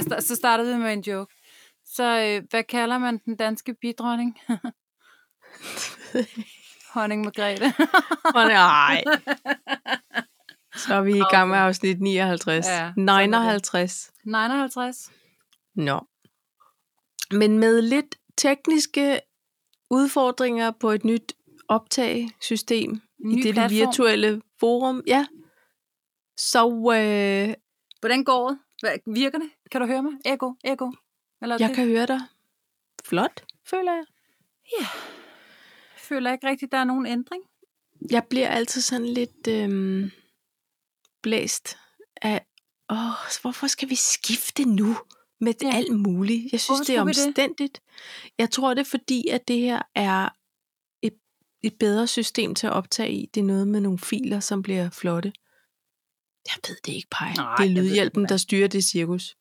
Sta- så startede vi med en joke. Så øh, hvad kalder man den danske bidronning? Honning Margrethe. Åh, nej. Så er vi i gang med afsnit 59. Ja, Ja, sådan er det. 59. 59. Nå. Men med lidt tekniske udfordringer på et nyt optagesystem Ny i platform. virtuelle forum. Ja. Så øh, Hvordan går det? Hvad, virker det? Kan du høre mig? Ego, ego. Eller jeg det? kan høre dig. Flot, føler jeg. Jeg føler ikke rigtigt, der er nogen ændring. Jeg bliver altid sådan lidt øhm, blæst af, åh, hvorfor skal vi skifte nu med Ja. ja. alt muligt? Jeg synes, Hvorfor det er vi det? omstændigt. Jeg tror, det er fordi, at det her er et, et bedre system til at optage i. Det er noget med nogle filer, som bliver flotte. Jeg ved det ikke, Paj. Nej, Det er det lydhjælpen, ikke. der styrer det cirkus.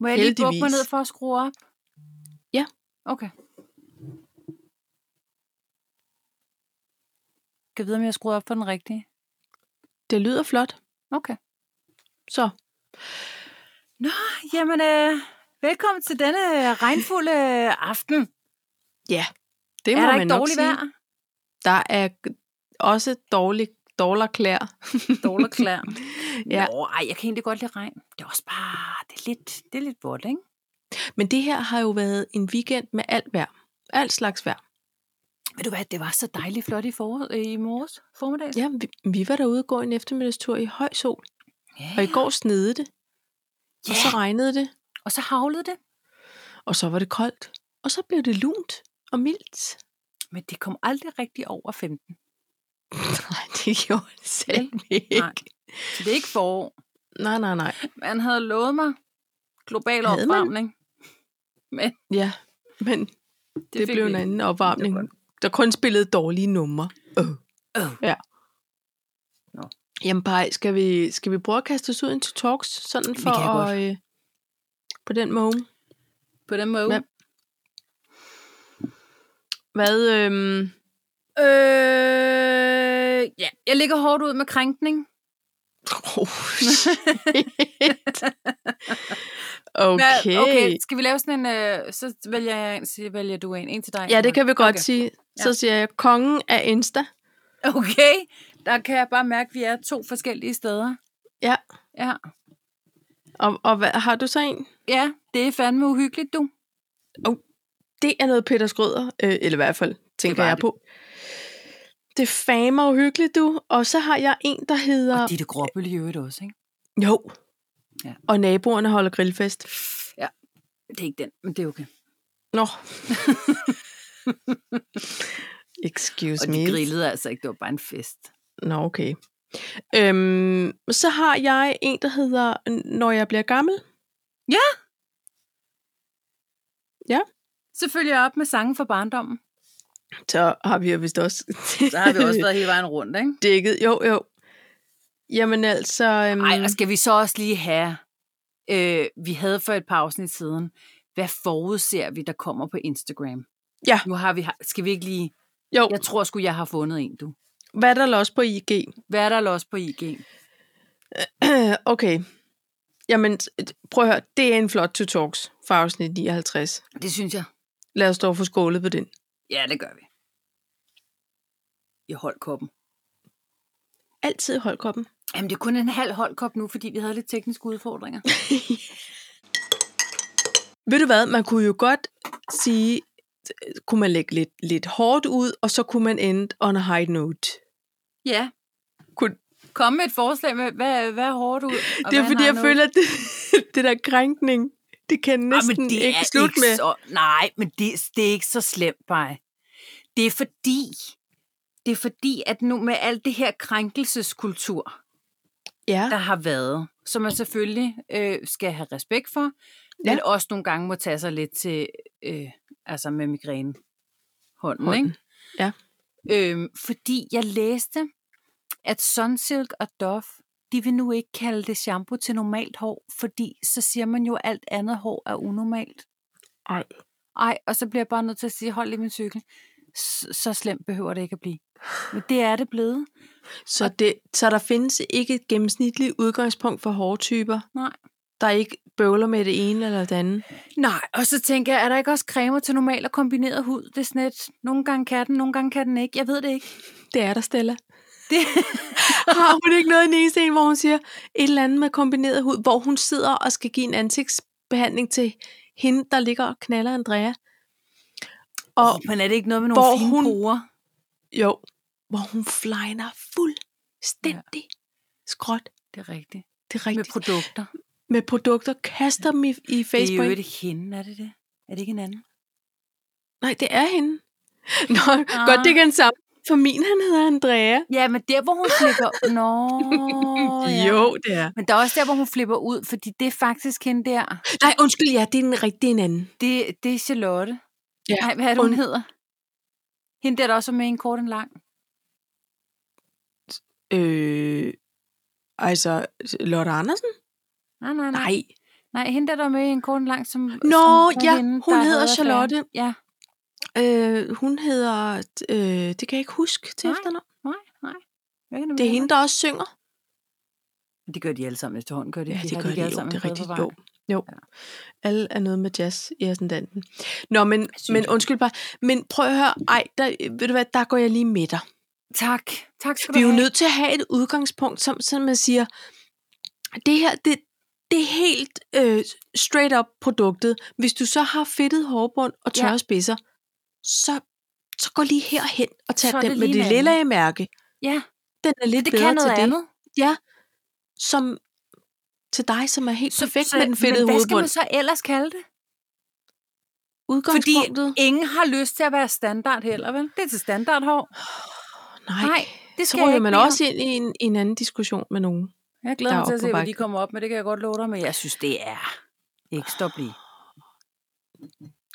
Må jeg lige bukke mig Heldigvis. ned for at skrue op? Ja. Okay. Kan jeg vide, om jeg skruer op for den rigtige? Det lyder flot. Okay. Så, Nå, jamen, øh, velkommen til denne regnfulde aften. ja. Det er må der man ikke nok dårligt sige. vejr? Der er også. Dårligt klær. Ja. ja. Nå, ej, jeg kan egentlig godt lide regn. Det er også bare, det er lidt, det er lidt vådt, ikke? Men det her har jo været en weekend med alt vejr. Alt slags vejr. Ved du hvad, det var så dejligt flot i, for, i morges formiddag. Ja, vi, vi var derude og gå en eftermiddagstur i høj sol. ja. Og i går snede det. Og så Ja. regnede det. og så havlede det. Og så var det koldt. Og så blev det lunt og mildt. Men det kom aldrig rigtig over 15. Nej, det gjorde det selv ikke. Nej. Så det er ikke forår. Nej, nej, nej. Man havde lovet mig global Havde man? opvarmning. Men Ja, men det, det blev en anden opvarmning. Der kun spillede dårlige numre. Øh. Øh. Ja. Nå. Jamen, Paj, skal vi, skal vi prøve at kaste os ud into talks? Sådan for at... Øh, på den måde. på den måde. Hvad- Hvad, øhm, Øh, ja, jeg ligger hårdt ud med krænkning. Oh, okay. Hvad- okay, skal vi lave sådan en, øh, så vælger jeg så vælger du en, en til dig. Ja, det kan vi godt Okay. sige. Så Ja. siger jeg, kongen af Insta. Okay, der kan jeg bare mærke, at vi er to forskellige steder. Ja. Ja, Og, og hvad, har du så en? ja det er fandme uhyggeligt, du. Det er noget Peter Skrøder, øh, eller i hvert fald, tænker jeg det. på. Det er fandme uhyggeligt, du. Og så har jeg en, der hedder... Og Ditte Gråbøl i øvrigt også, ikke? Jo. Ja. Og naboerne holder grillfest. Det er ikke den, men det er okay. Nå. Excuse Og me. de grillede altså ikke, det var bare en fest. Nå, okay. Øhm, så har jeg en, der hedder Når jeg bliver gammel. Så følger jeg op med sange for barndommen. Så har vi jo vist også Så har vi også været hele vejen rundt, ikke? dækket. Jo, jo. Jamen altså... Øhm, Ej, og skal vi så også lige have, øh, vi havde for et par afsnit siden, hvad forudser vi, der kommer på Instagram? Ja. Nu har vi, skal vi ikke lige, jo, jeg tror sgu, jeg har fundet en, du. hvad er der også på IG? Hvad er der los på IG? okay. Jamen, prøv at høre. Det er en flot to talks fra afsnit 59. Det synes jeg. Lad os dog få skålet på den. Ja, det gør vi. I holdkoppen. Altid hold koppen. Jamen, det er kun en halv holdkop nu, fordi vi havde lidt tekniske udfordringer. Ved du hvad, man kunne jo godt sige, kunne man lægge lidt, lidt hårdt ud, og så kunne man ende on a high note. Ja. Kunne, Kom med et forslag med, hvad, hvad er hårdt ud? Og det er fordi, jeg noget? føler, at det, det der krænkning, det kan Ah, næsten men det ikke slutte ikke med. Så, nej, men det, det er ikke så slemt, bare. Det er fordi, det er fordi, at nu med alt det her krænkelseskultur, Ja, der har været, som man selvfølgelig øh, skal have respekt for, ja. men også nogle gange må tage sig lidt til, øh, altså med migræne. Hånden, Hånden, ikke? ja. Øhm, fordi jeg læste, at Sunsilk og Dove, de vil nu ikke kalde det shampoo til normalt hår, fordi så siger man jo, at alt andet hår er unormalt. Ej. Ej, og så bliver jeg bare nødt til at sige, hold lige min cykel. Så, slemt behøver det ikke at blive. Men det er det blevet. Så, det, så der findes ikke et gennemsnitligt udgangspunkt for hårtyper. Nej. Der er ikke bøvler med det ene eller det andet. Nej, og så tænker jeg, er der ikke også cremer til normal og kombineret hud? Det er sådan et, nogle gange kan den, nogle gange kan den ikke. Jeg ved det ikke. Det er der, Stella. Det, Har hun ikke noget i den ene scene, hvor hun siger et eller andet med kombineret hud, hvor hun sidder og skal give en ansigtsbehandling til hende, der ligger og knaller Andrea. Og men er det ikke noget med nogle fine hun- porer? jo, hvor hun flyner fuldstændig ja. skråt. Det er rigtigt. Det er Med rigtigt. produkter. Med produkter, kaster dem i, i Det er Facebook. jo ikke hende, er det det? Er det ikke en anden? Nej, det er hende. Nå, ah. godt, det ikke er den samme. For min, han hedder Andrea. Ja, men der, hvor hun flipper... Nå, ja. Jo, det er. Men der er også der, hvor hun flipper ud, fordi det er faktisk hende der. Nej, undskyld, ja, det er den rigtige en anden. Det, det er Charlotte. Ja, Nej, hvad er det, hun und- hedder? Hende der, der også er med en kort en lang. Øh, altså, Lotte Andersen? Nej, nej, nej. Nej. Nej, hende der, der er med en kort en lang, som... Nå, som ja, hende, hun der hedder Charlotte. affæren. Ja, Øh, hun hedder, øh, det kan jeg ikke huske til Nej. efternavn. nej, nej. Det er hende, der også synger. Det gør de alle sammen efterhånden, gør de? Ja, De det gør de alle jo, sammen det er rigtigt. Jo. Jo. Ja. Alle er noget med jazz i ascendanten. Nå, men, men undskyld bare. Men prøv at høre, ej, der, ved du hvad, der går jeg lige med dig. Tak. Tak skal Vi er du jo have. nødt til at have et udgangspunkt, som, som man siger, det her, det, det er helt øh, straight up produktet. Hvis du så har fedtet hårbund og tørre Ja. spidser, så, så gå lige herhen og tag den med det lille mærke. Ja, Den er lidt det bedre kan noget til det. andet. Ja, som til dig, som er helt så, perfekt så, med den fedtede Men hvad skal hovedbund. man så ellers kalde det? Fordi Udgangspunktet? ingen har lyst til at være standard heller, vel? Det er til standardhår. Nej, Nej, det så skal jeg ryger man mere. også ind i en, en anden diskussion med nogen. Jeg glæder der mig til at se, hvad de kommer op med. Det kan jeg godt love dig, men jeg synes, det er ikke stop lige.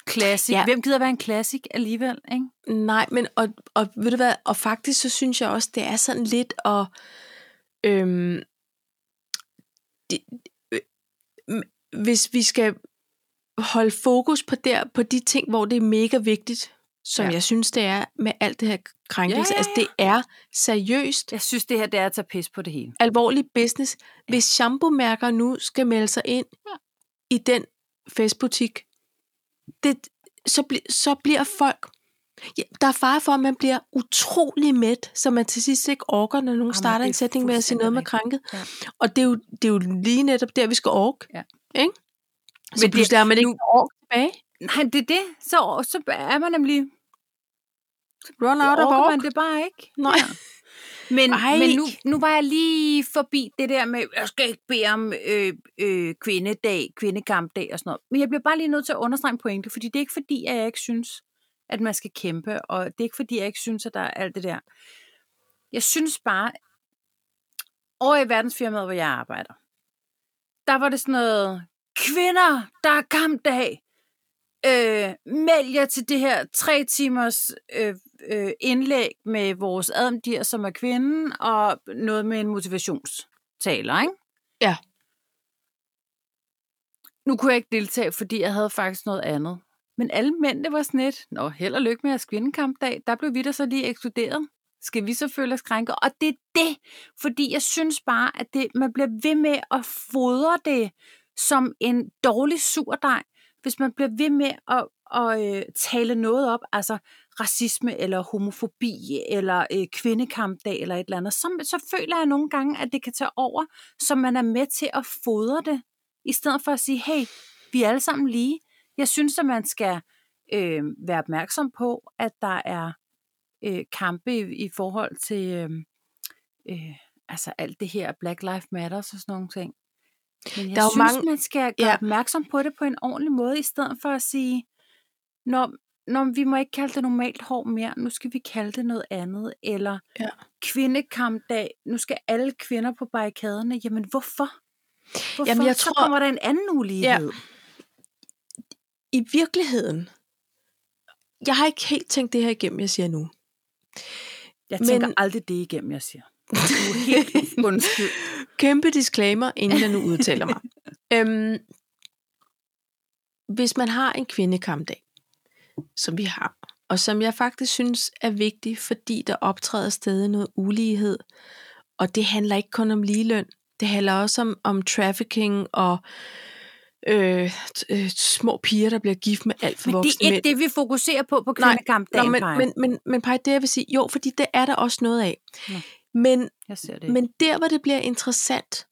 Classic. Ja. Hvem gider være en classic alligevel, ikke? Nej, men og, og ved du hvad, og faktisk så synes jeg også, det er sådan lidt at, øhm, det, øh, hvis vi skal holde fokus på der, på de ting, hvor det er mega vigtigt, som Ja. ja. jeg synes, det er med alt det her krænkelse. Ja, ja, Altså, det er seriøst Jeg synes, det her det er at tage pis på det hele. alvorlig business. Hvis shampoo-mærker nu skal melde sig ind Ja. i den festbutik, det, så, bli, så bliver folk... Ja, der er fare for, at man bliver utrolig mæt, så man til sidst ikke orker, når nogen Jamen, starter det en sætning med at sige noget med krænket. Ja. Og det er, jo, det er jo lige netop der, vi skal orke. Ja. Ikke? Så det- pludselig er man ikke nu- ork tilbage. Nej, det er det. Så, så er man nemlig... Run out of ork. man det bare ikke. Nej. Men, Ej. men nu, nu var jeg lige forbi det der med, jeg skal ikke bede om øh, øh, kvindedag, kvindekampdag og sådan noget. Men jeg bliver bare lige nødt til at understrege en pointe, fordi det er ikke fordi, at jeg ikke synes, at man skal kæmpe, og det er ikke fordi, jeg ikke synes, at der er alt det der. Jeg synes bare, over i verdensfirmaet, hvor jeg arbejder, der var det sådan noget, kvinder, der er kampdag, øh, meld jer til det her tre timers øh, øh, indlæg med vores admdir, som er kvinden, og noget med en motivationstaler, ikke? Ja. Nu kunne jeg ikke deltage, fordi jeg havde faktisk noget andet. Men alle mænd, det var sådan lidt, nå, held og lykke med jeres kvindekampdag, der blev vi da så lige ekskluderet. Skal vi så føle os krænket? Og det er det, fordi jeg synes bare, at det, man bliver ved med at fodre det som en dårlig surdej, hvis man bliver ved med at, at at tale noget op, altså racisme eller homofobi eller øh, kvindekampdag eller et eller andet, så, så føler jeg nogle gange, at det kan tage over, så man er med til at fodre det, i stedet for at sige, hey, vi er alle sammen lige. Jeg synes, at man skal øh, være opmærksom på, at der er øh, kampe i, i forhold til øh, øh, altså alt det her Black Lives Matter og sådan nogle ting. Men jeg Der er synes, mange- man skal gøre Ja. opmærksom på det på en ordentlig måde, i stedet for at sige, når, når vi må ikke kalde det normalt hår mere, nu skal vi kalde det noget andet, eller Ja. kvindekampdag, nu skal alle kvinder på barrikaderne. Jamen hvorfor? Hvorfor? Jamen, jeg så tror- kommer der en anden ulighed. I virkeligheden, jeg har ikke helt tænkt det her igennem, jeg siger nu. Jeg Men- tænker aldrig det igennem, jeg siger. Du er helt undskyld. Kæmpe disclaimer, inden jeg nu udtaler mig. øhm, hvis man har en kvindekampdag, som vi har, og som jeg faktisk synes er vigtig, fordi der optræder stadig noget ulighed, og det handler ikke kun om ligeløn, det handler også om, om trafficking og øh, øh, små piger, der bliver gift med alt for Men det voksne er mænd. ikke det, vi fokuserer på på Nej, kvindekampdagen, Nå, men, men, men, men Paj, det jeg vil sige, jo, fordi det er der også noget af. Nå. Men, Jeg ser det. men der, hvor det bliver interessant,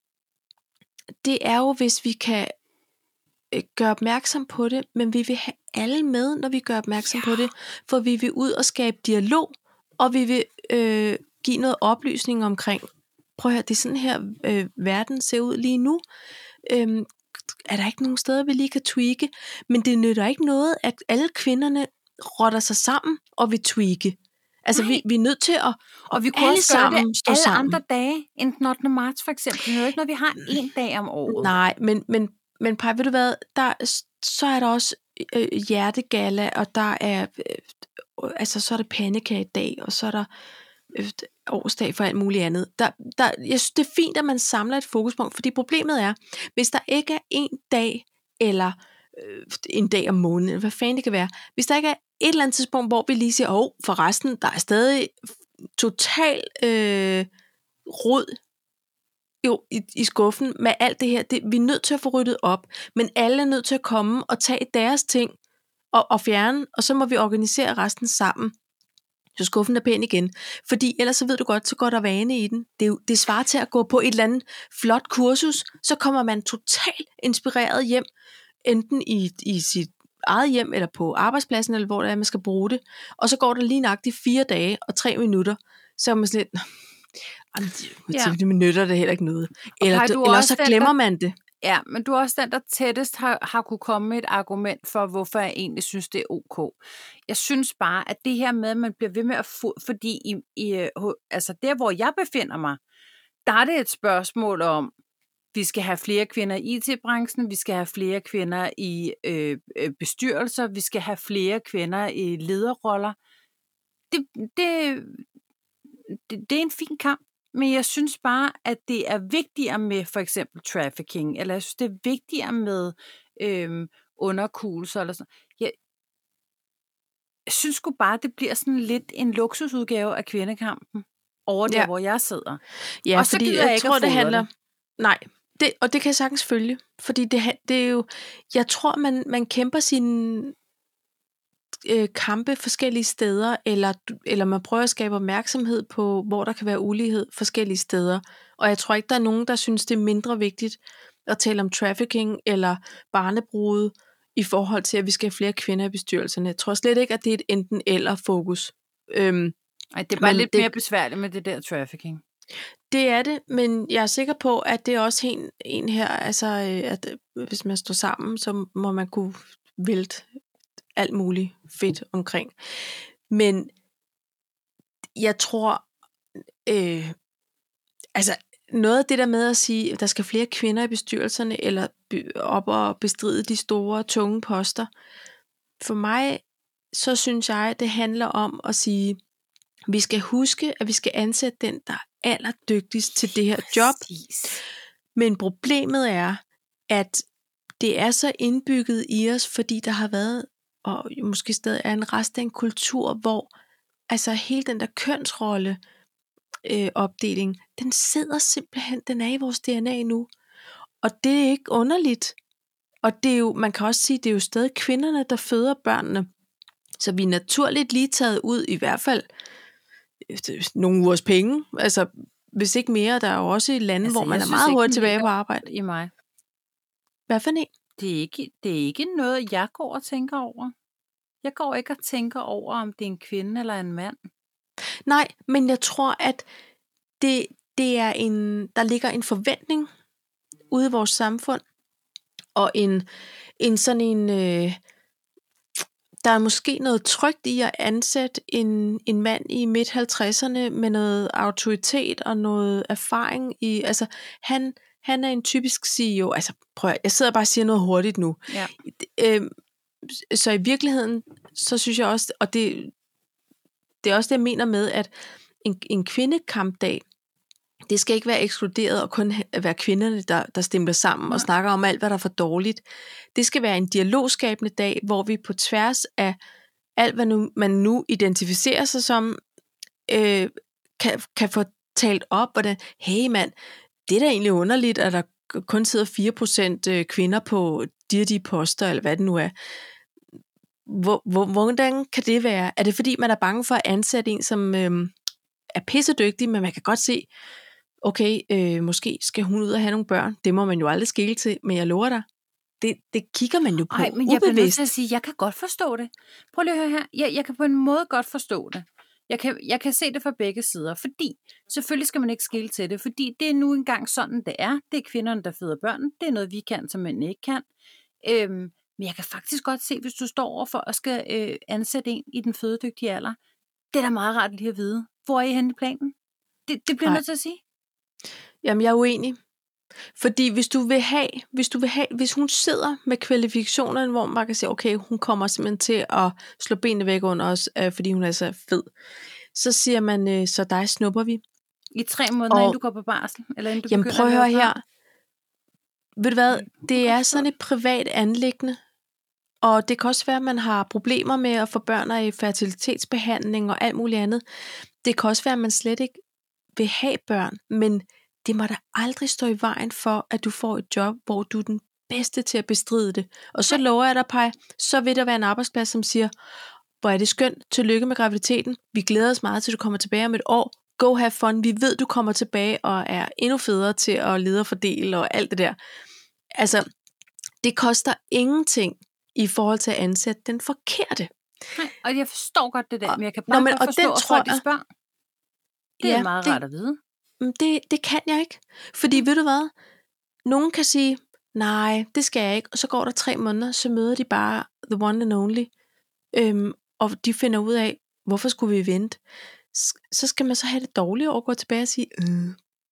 det er jo, hvis vi kan øh, gøre opmærksom på det, men vi vil have alle med, når vi gør opmærksom ja. på det, for vi vil ud og skabe dialog, og vi vil øh, give noget oplysning omkring, prøv at høre, det er sådan her, øh, verden ser ud lige nu. Øhm, er der ikke nogen steder, vi lige kan tweake? Men det nytter ikke noget, at alle kvinderne rotter sig sammen og vil tweake. Altså, vi, vi er nødt til at og vi kunne alle også gøre sammen det alle sammen. andre dage end den 8. marts, for eksempel. Det er jo ikke noget, vi har en dag om året. Nej, men, men, men Paj, ved du hvad, der, så er der også øh, hjertegala, og der er, øh, altså så er der pandekagedag, og så er der øh, årsdag for alt muligt andet. Der, der, jeg synes, det er fint, at man samler et fokuspunkt, fordi problemet er, hvis der ikke er en dag, eller øh, en dag om måneden, eller hvad fanden det kan være, hvis der ikke er et eller andet tidspunkt, hvor vi lige siger, åh, oh, forresten, der er stadig total øh, rod jo i, i skuffen med alt det her. Det, vi er nødt til at få ryddet op, men alle er nødt til at komme og tage deres ting og, og fjerne, og så må vi organisere resten sammen. Så skuffen er pæn igen. Fordi ellers så ved du godt, så går der vane i den. Det, er jo, det svarer til at gå på et eller andet flot kursus, så kommer man totalt inspireret hjem, enten i, i sit eget hjem, eller på arbejdspladsen, eller hvor det er, man skal bruge det. Og så går der lige nøjagtigt fire dage og tre minutter, så er man sådan lidt, "Nå, jamen, Ja. ja. det nytter det heller ikke noget. Eller, Paj, du, er eller så den, der- glemmer man det. Ja, men du er også den, der tættest har, har kunne komme med et argument for, hvorfor jeg egentlig synes, det er ok. Jeg synes bare, at det her med, at man bliver ved med at få, fordi i, i, øh, altså der, hvor jeg befinder mig, der er det et spørgsmål om, vi skal have flere kvinder i IT-branchen, vi skal have flere kvinder i øh, øh, bestyrelser, vi skal have flere kvinder i lederroller. Det, det, det, det er en fin kamp, men jeg synes bare, at det er vigtigere med for eksempel trafficking, eller jeg synes, det er vigtigere med øhm, underkugelser, eller sådan. Jeg, jeg synes sgu bare, det bliver sådan lidt en luksusudgave af kvindekampen, over der, Ja. hvor jeg sidder. Ja, Og så fordi jeg jeg ikke tror, det handler... det. Nej, det, og det kan jeg sagtens følge. Fordi det, det er jo... Jeg tror, man, man kæmper sine øh, kampe forskellige steder, eller, eller man prøver at skabe opmærksomhed på, hvor der kan være ulighed forskellige steder. Og jeg tror ikke, der er nogen, der synes, det er mindre vigtigt at tale om trafficking eller barnebrud i forhold til, at vi skal have flere kvinder i bestyrelserne. Jeg tror slet ikke, at det er et enten-eller fokus. Øhm, Ej, det er bare lidt det- mere besværligt med det der trafficking. Det er det, men jeg er sikker på, at det er også en, en her, altså øh, at øh, hvis man står sammen, så må man kunne vælte alt muligt fedt omkring. Men jeg tror, øh, altså noget af det der med at sige, at der skal flere kvinder i bestyrelserne, eller op og bestride de store, tunge poster, for mig, så synes jeg, det handler om at sige, vi skal huske, at vi skal ansætte den, der er allerdygtigst til det her job. Præcis. Men problemet er, at det er så indbygget i os, fordi der har været, og måske stadig er en rest af en kultur, hvor altså hele den der kønsrolle øh, opdeling, den sidder simpelthen, den er i vores DNA nu. Og det er ikke underligt. Og det er jo, man kan også sige, det er jo stadig kvinderne, der føder børnene. Så vi er naturligt lige taget ud, i hvert fald øh, nogle ugers penge. Altså, hvis ikke mere, der er jo også i lande, Altså, hvor man er meget hurtigt tilbage på arbejde. I mig. Hvad for en? Det er, ikke, det er ikke noget, jeg går og tænker over. Jeg går ikke og tænker over, om det er en kvinde eller en mand. Nej, men jeg tror, at det, det er en, der ligger en forventning ude i vores samfund, og en, en sådan en, øh, der er måske noget trygt i at ansætte en, en mand i midt 50'erne med noget autoritet og noget erfaring i, altså han, han er en typisk CEO, altså prøv jeg sidder bare og siger noget hurtigt nu, Ja. øh, så i virkeligheden, så synes jeg også, og det, det er også det, jeg mener med, at en, en kvindekampdag, det skal ikke være ekskluderet og kun være kvinderne, der, der stemmer sammen og Nej. snakker om alt, hvad der er for dårligt. Det skal være en dialogskabende dag, hvor vi på tværs af alt, hvad nu, man nu identificerer sig som, øh, kan, kan få talt op, hvordan, hey mand, det er da egentlig underligt, at der kun sidder 4% øh, kvinder på dirtige poster, eller hvad det nu er. Hvor, hvor, hvordan kan det være? Er det fordi, man er bange for at ansætte en, som øhm, er pissedygtig, men man kan godt se, okay, øh, måske skal hun ud og have nogle børn. Det må man jo aldrig skille til, men jeg lover dig, det, det kigger man jo på Ej, men jeg bliver nødt til at sige, jeg kan godt forstå det. Prøv lige at høre her. Jeg, jeg kan på en måde godt forstå det. Jeg kan, jeg kan se det fra begge sider, fordi selvfølgelig skal man ikke skille til det, fordi det er nu engang sådan, det er. Det er kvinderne, der føder børn. Det er noget, vi kan, som mænd ikke kan. Øhm, men jeg kan faktisk godt se, hvis du står over for at skal øh, ansætte en i den fødedygtige alder, det er da meget rart lige at vide. Hvor er I henne i planen? Det, det bliver jeg nødt til at sige. Jamen, jeg er uenig. Fordi hvis du vil have, hvis du vil have, hvis hun sidder med kvalifikationerne, hvor man kan sige, okay, hun kommer simpelthen til at slå benene væk under os, øh, fordi hun er så fed, så siger man, øh, så dig snupper vi. I tre måneder, Og- inden du går på barsel? Eller inden du Jamen prøv at høre her. Ved du hvad, det er sådan et privat anlæggende, og det kan også være, at man har problemer med at få børn og i fertilitetsbehandling og alt muligt andet. Det kan også være, at man slet ikke vil have børn, men det må da aldrig stå i vejen for, at du får et job, hvor du er den bedste til at bestride det. Og så lover jeg dig, Paj, så vil der være en arbejdsplads, som siger, hvor er det skønt, tillykke med graviditeten, vi glæder os meget til, du kommer tilbage om et år, go have fun, vi ved, du kommer tilbage og er endnu federe til at lede og fordele og alt det der. Altså, det koster ingenting i forhold til at ansætte den forkerte. Nej, og jeg forstår godt det der, Og- men jeg kan Nå, bare men- godt og forstå, tror folk de jeg- spørger. Det Ja, er meget det- rart at vide. Men det, det kan jeg ikke. Fordi ved du hvad? Nogen kan sige, nej, det skal jeg ikke. Og så går der tre måneder, så møder de bare the one and only. Øhm, og de finder ud af, hvorfor skulle vi vente? Så skal man så have det dårligt at gå tilbage og sige, øh,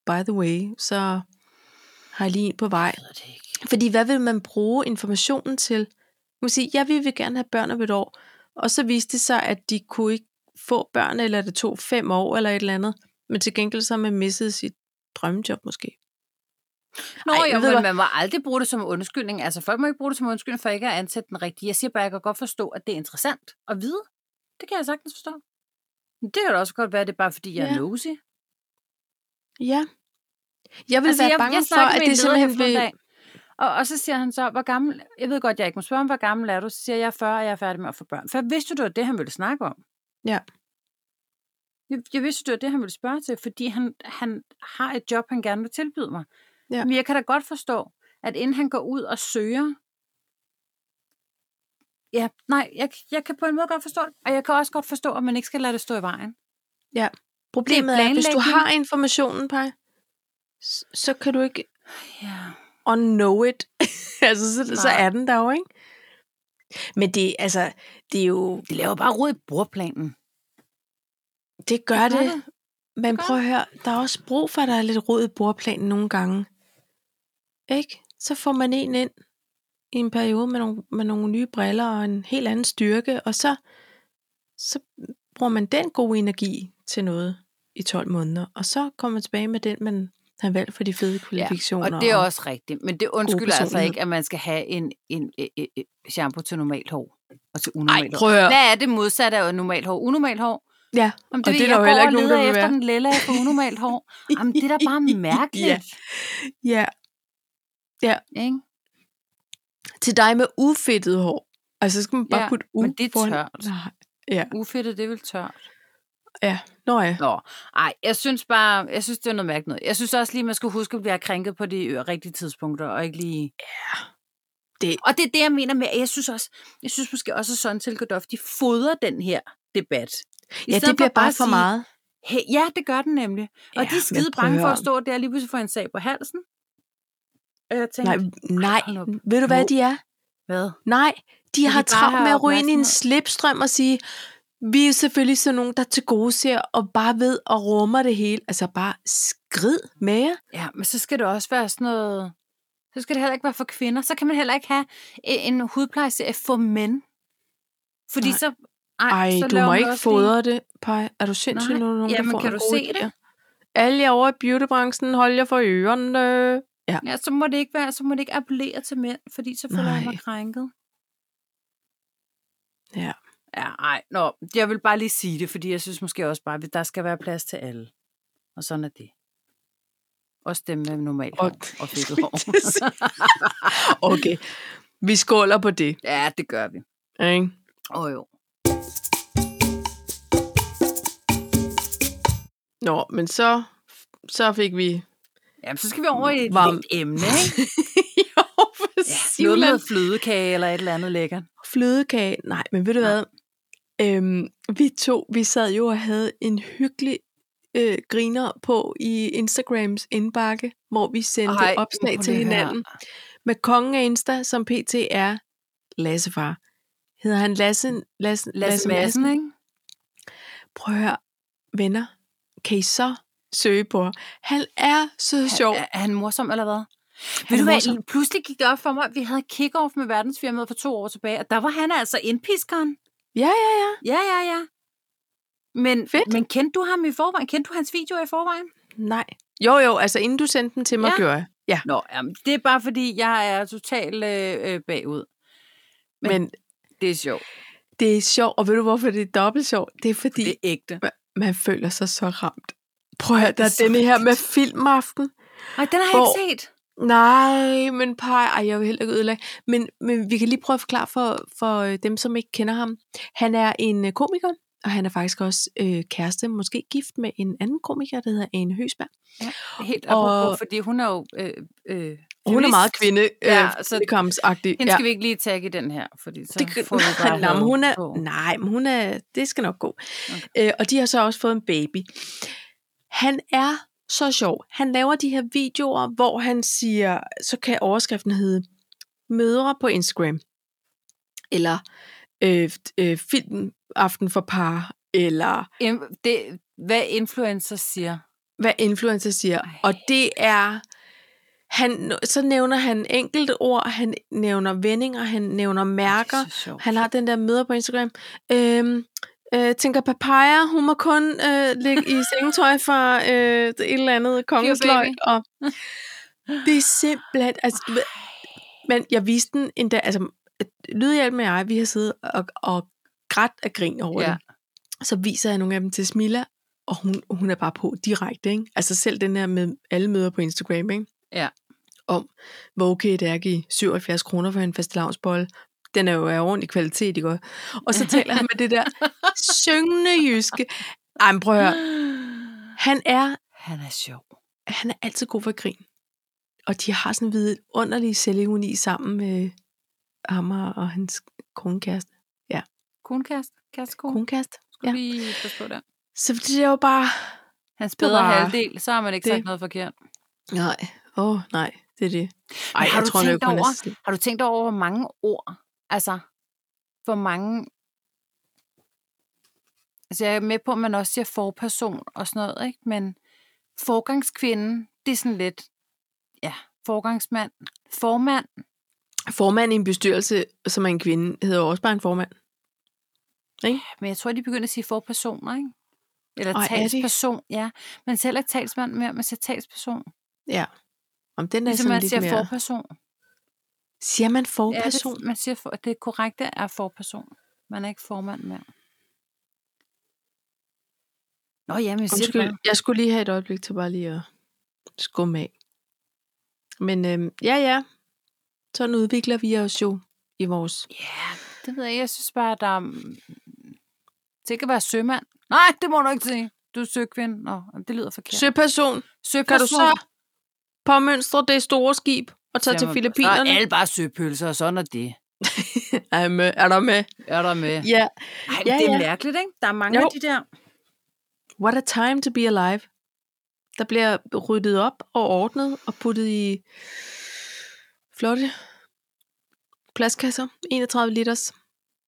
by the way, så har jeg lige en på vej. Jeg. Fordi hvad vil man bruge informationen til? Man kan sige, ja, vi vil gerne have børn om et år. Og så viste det sig, at de kunne ikke få børn, eller det tog fem år, eller et eller andet. Men til gengæld så har man misset sit drømmejob måske. Nå Ej, jo, men hvad? man må aldrig bruge det som undskyldning. Altså, folk må ikke bruge det som undskyldning for ikke at ansætte den rigtige. Jeg siger bare, at jeg kan godt forstå, at det er interessant at vide. Det kan jeg sagtens forstå. Men det kan da også godt være, at det er bare fordi, jeg er Ja. nosy. Ja. Jeg vil altså, være jeg, bange jeg for, at det simpelthen vil... og, og så siger han så, hvor gammel, jeg ved godt, jeg ikke må spørge ham, hvor gammel er du? Så siger jeg, jeg er 40, og jeg er færdig med at få børn. For jeg vidste du, det var det, han ville snakke om. Ja. Jeg, jeg vidste, det var det, han ville spørge til, fordi han, han har et job, han gerne vil tilbyde mig. Ja. Men jeg kan da godt forstå, at inden han går ud og søger, ja, nej, jeg, jeg kan på en måde godt forstå det, og jeg kan også godt forstå, at man ikke skal lade det stå i vejen. Problemet er, hvis du har informationen, Paj, så kan du ikke Ja. Unknow it. altså, så, så er den der jo, ikke? Men det, altså, det er jo... De laver bare rod i bordplanen. Det gør Det gør det. det. Men prøv at høre, der er også brug for, at der er lidt rod i bordplanen nogle gange. Ikke? Så får man en ind i en periode med nogle, med nogle nye briller og en helt anden styrke, og så, så bruger man den gode energi til noget i 12 måneder, og så kommer man tilbage med den, man har valgt for de fede kvalifikationer. Og det er også rigtigt. Men det undskylder altså ikke, at man skal have en, en, en, en, shampoo til normalt hår. Og til unormalt hår. prøv høre. Hvad er det modsatte af normalt hår? Unormalt hår? Ja, Om Og det er der jo heller ikke nogen, der vil efter være. den lilla for unormalt hår. Jamen, det er da bare mærkeligt. ja. ja. Ikke? Til dig med ufedtet hår. Altså, så skal man bare Ja, putte u men det er tørt. Nej. Ja, Ufedtet, det er vel tørt. Ja. Nå ja. Nå, ej, jeg synes bare, jeg synes, det er noget mærkeligt noget. Jeg synes også lige, man skulle huske at blive krænket på de rigtige tidspunkter, og ikke lige... Det- Og det er det, jeg mener med, at jeg synes også, jeg synes måske også, at Søren Tilkedorf, de fodrer den her debat. I Ja, det bliver bare at for sige, meget. Hey, ja, det gør den nemlig. Og Ja, ja, de er skide bange for at stå der lige pludselig få en sag på halsen. Og jeg tænkte, Nej, nej. Ved du, hvad de er? hvad? Nej, de har bare travlt med at ryge ind i en slipstrøm og sige, vi er selvfølgelig sådan nogen, der til gode ser og bare ved og rummer det hele. Altså bare skrid med jer. Ja, men så skal det også være sådan noget... Så skal det heller ikke være for kvinder. Så kan man heller ikke have en en hudplejeserie for mænd. Fordi Nej. så... Ej, så du må ikke fodre det, Paj. Er du sindssyg, Nej. når nogen, Jamen, der får kan du se det? idéer? Alle jer over i beautybranchen, hold jer for ørerne. Ja. Ja, så må det ikke være, så må det ikke appellere til mænd, fordi så føler jeg mig krænket. Ja. Ja, ej, nå, jeg vil bare lige sige det, fordi jeg synes måske også bare, at der skal være plads til alle. Og sådan er det. Også dem med normalt hår Og- fedtet hår. okay. Vi skåler på det. Ja, det gør vi. Ikke? Åh oh, jo. Nå, men så, så fik vi... Jamen, så skal vi over i et Varm- emne, ikke? jo, for Ja, noget med flødekage eller et eller andet lækkert. Flødekage. Nej, men ved du Nej. hvad? Øhm, vi to, vi sad jo og havde en hyggelig øh, griner på i Instagrams indbakke, hvor vi sendte Ej, opslag til hinanden. Med kongen af Insta, som pt. er Lassefar. Hedder han Lasse, Lasse, Lasse Madsen, ikke? Prøv at høre, venner. Kan I så søge på? Han er så sjov. Er, er han morsom, eller hvad? Ved du hvad, pludselig gik det op for mig, at vi havde kick-off med verdensfirmaet for to år tilbage, og der var han altså indpiskeren. Ja, ja, ja. Ja, ja, ja. Men, Fedt. men kendte du ham i forvejen? Kendte du hans videoer i forvejen? Nej. Jo, jo, altså inden du sendte den til mig, Ja. ja. gjorde jeg. Ja, Nå, jamen, det er bare fordi, jeg er totalt øh, øh, bagud. Men- men, Det er sjovt. det er sjovt, og ved du hvorfor det er dobbelt sjovt? Det er fordi, Det er ægte. man føler sig så ramt. Prøv at høre, der er er denne her med filmaften. Nej, den har Hvor- jeg ikke set. Nej, men pej, ej, jeg vil heller ikke ødelægge. Men, men vi kan lige prøve at forklare for, for øh, dem, som ikke kender ham. Han er en øh, komiker, og han er faktisk også øh, kæreste, måske gift med en anden komiker, der hedder Ane Høsberg. Helt Og- apropos, fordi hun er jo... Øh, øh, hun er meget kvinde, øh, Ja, ja, så så Hende skal vi ikke lige tagge i den her, fordi så det, får vi bare men hun er, på. nej, men hun er, det skal nok gå. Okay. Øh, og de har så også fået en baby. Han er så sjov. Han laver de her videoer, hvor han siger, så kan overskriften hedde mødre på Instagram, eller øh, øh, filmaften for par, eller Det, hvad influencer siger. hvad influencer siger. Ej. Og det er, han, så nævner han enkelte ord, han nævner vendinger, han nævner mærker, er. Han har den der møder på Instagram. Øhm, øh, tænker papaya, hun må kun øh, ligge i sengetøj fra øh, et eller andet kongesløg. Og det er simpelthen... Altså, men jeg viste den endda... Altså, Lydhjælp og jeg, vi har siddet og, og grædt af grin over ja. det. Så viser jeg nogle af dem til Smilla, og hun, hun er bare på direkte. Ikke? Altså selv den her med alle møder på Instagram. Ikke? Ja. Om, hvor okay det er at give 77 kroner for en fastelavnsbolle. Den er jo af ordentlig kvalitet, ikke? Og så taler han med det der syngende jyske. Ej, men prøv at høre. Han er, Han er sjov. han er altid god for at grine. Og de har sådan en vidunderlig selvironi sammen med ham og hans konekæreste. Konekæreste? Kærestekone? Konekæreste? Skal ja. vi lige passe på der? Så det er jo bare... Hans Det bedre bare- halvdel, så har man ikke det. sagt noget forkert. Nej, åh oh, nej, det er det. Ej, har jeg du tror tænkt over- er Har du tænkt over, hvor mange ord, altså, hvor mange... Altså, jeg er med på, at man også siger forperson og sådan noget, ikke? Men forgangskvinde, det er sådan lidt, ja, forgangsmand, formand, Formand i en bestyrelse, som er en kvinde, hedder også bare en formand. men jeg tror, de begynder at sige forpersoner, ikke? Eller er de? talsperson, ja. Man siger heller ikke talsmand mere, man siger talsperson. Ja. Om den er Ligesom sådan man lidt siger mere... forperson. Siger man Ja, forperson? det, man siger, for, det korrekte er forperson. Man er ikke formand mere. Nå ja, men Undskyld, bare. jeg skulle lige have et øjeblik til bare lige at skumme af. Men øhm, ja, ja. Sådan udvikler vi os jo i vores... Ja, det ved jeg. Jeg synes bare, at der er... mm, Det kan være sømand. Nej, det må du ikke sige. Du er søkvinde. Nå, det lyder forkert. Søperson, Søperson. kan du så påmønstre det store skib og tage til Filippinerne? Så er alle bare søpølser, og sådan er det. Er, med? er der med? Er der med? Ja. Ej, Ja, det er ja. mærkeligt, ikke? Der er mange Jo. af de der. What a time to be alive. Der bliver ryddet op og ordnet og puttet i flotte plastkasser. 31 liters.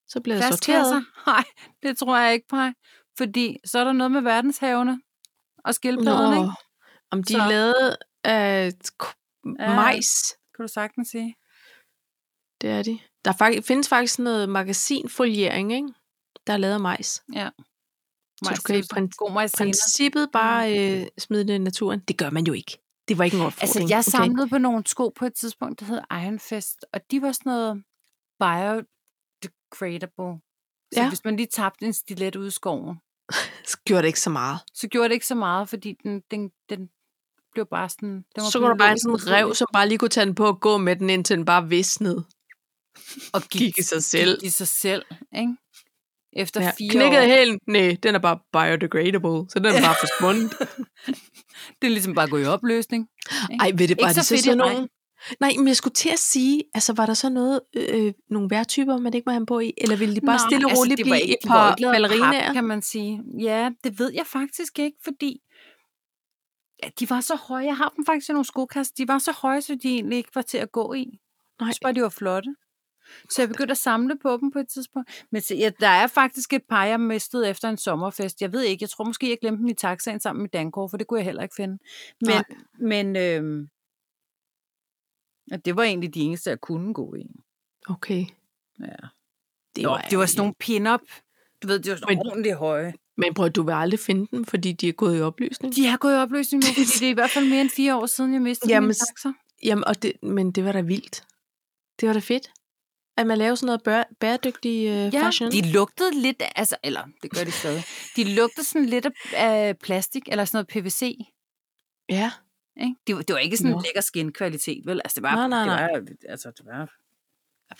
Så bliver det sorteret. Nej, det tror jeg ikke på. Fordi så er der noget med verdenshavene og skildpadderne, ikke? Om de Så- er lavet af Ja. majs. Kan du sagtens sige. Det er de. Der er findes faktisk noget magasinfoliering, ikke? der er lavet af majs. Ja. Så du kan i Majs- prin- God majsiner. princippet bare øh, smide det i naturen. Det gør man jo ikke. Det var ikke en Altså, opfordring. jeg samlede på nogle sko på et tidspunkt, der hed Ironfest, og de var sådan noget biodegradable. Så Ja. hvis man lige tabte en stilet ude i skoven, Så gjorde det ikke så meget. så gjorde det ikke så meget, fordi den, den, den blev bare sådan... Den var Så kunne der bare en sådan rev, ubrugelig. som bare lige kunne tage den på og gå med den, indtil den bare visnede. Og Gik i sig selv. Gik i sig selv, ikke? Efter Ja. fire Knækkede år. hælen? Nej, den er bare biodegradable, så den er bare forsvundet. Det er ligesom bare at gå i opløsning. ikke? Ej, ved det, Ikke var så det så fedt sådan nogen... Nej, men jeg skulle til at sige, altså var der så noget, øh, nogle vejrtyper, man ikke må have på i, eller ville de bare Nej, stille og altså, roligt var blive ikke- et var par ikke ballerinaer? pap, kan man sige. Ja, det ved jeg faktisk ikke, fordi ja, de var så høje. Jeg har dem faktisk i nogle skokasser. De var så høje, så de egentlig ikke var til at gå i. Nej. Synes bare, de var flotte. Så jeg begyndte at samle på dem på et tidspunkt. Men se, ja, der er faktisk et par, jeg mistede efter en sommerfest. Jeg ved ikke, jeg tror måske, jeg glemte dem i taxaen sammen med Dankort, for det kunne jeg heller ikke finde. Men, Nej. men ja, det var egentlig de eneste, jeg kunne gå i. Okay. Ja. Det Nå, var, det var sådan nogle pin-up. Du ved, det var sådan Men- ordentligt høje. Men prøv, du vil aldrig finde dem, fordi de er gået i opløsning? De har gået i opløsning fordi det er i hvert fald mere end fire år siden, jeg mistede Jamen, min taxa. Jamen, og det, men det var da vildt. Det var da fedt. At man laver sådan noget bær, bæredygtig øh, Ja, fashion. de lugtede lidt, altså, eller det gør de stadig. De lugtede sådan lidt af, af plastik, eller sådan noget PVC. Ja. Ikke? Det, var, det var ikke sådan en lækker skin-kvalitet, vel? Altså, det var, Nej, nej, nej. Det var, altså, det var...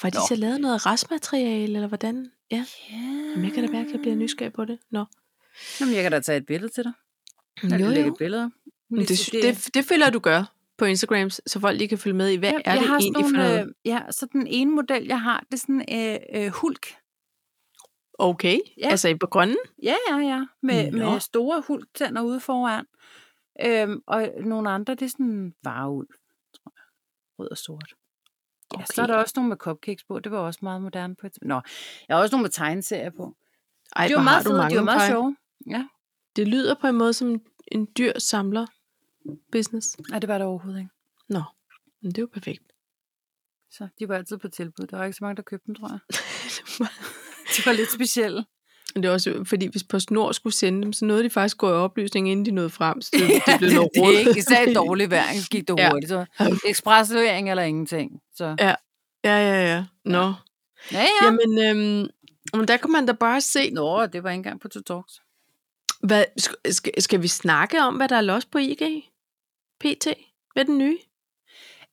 Var de Nå. så lavet noget restmateriale, eller hvordan? Ja. Ja. Jamen, jeg kan da mærke, at jeg bliver nysgerrig på det. Nå. Jamen, jeg kan da tage et billede til dig. Jeg Jo, lægge jo. et billede. Men det, det, det føler du gør på Instagram, så folk lige kan følge med i, hvad ja, er det har egentlig sådan for nogle, noget? øh, Ja, så den ene model, jeg har, det er sådan øh, øh, hulk. Okay, ja. altså i på grønne? Ja, ja, ja. Med, Nå. med store hulktænder ude foran. Øhm, og nogle andre, det er sådan vareuld, tror jeg. Rød og sort. Ja, okay. så er der også nogle med cupcakes på. Det var også meget moderne på et Nå, jeg har også nogle med tegneserier på. Ej, De var meget fede, de var meget sjove. Ja. Det lyder på en måde som en dyr samler business. Nej, det var der overhovedet ikke. Nå, men det er jo perfekt. Så de var altid på tilbud. Der var ikke så mange, der købte dem, tror jeg. De var lidt specielle. Det er også fordi, hvis PostNord skulle sende dem, så nåede de faktisk gå i oplysning, inden de nåede frem. Så det, Ja, det blev noget det, råd. det er ikke især i dårlig vejr, så gik det Ja. hurtigt. Så ekspreslevering eller ingenting. Så. Ja, ja, ja. Nå. Ja, ja. Jamen, øhm, men der kan man da bare se, Nå, det var ikke engang på To Talks. hvad, skal, skal, vi snakke om, hvad der er los på IG? PT? Hvad er den nye?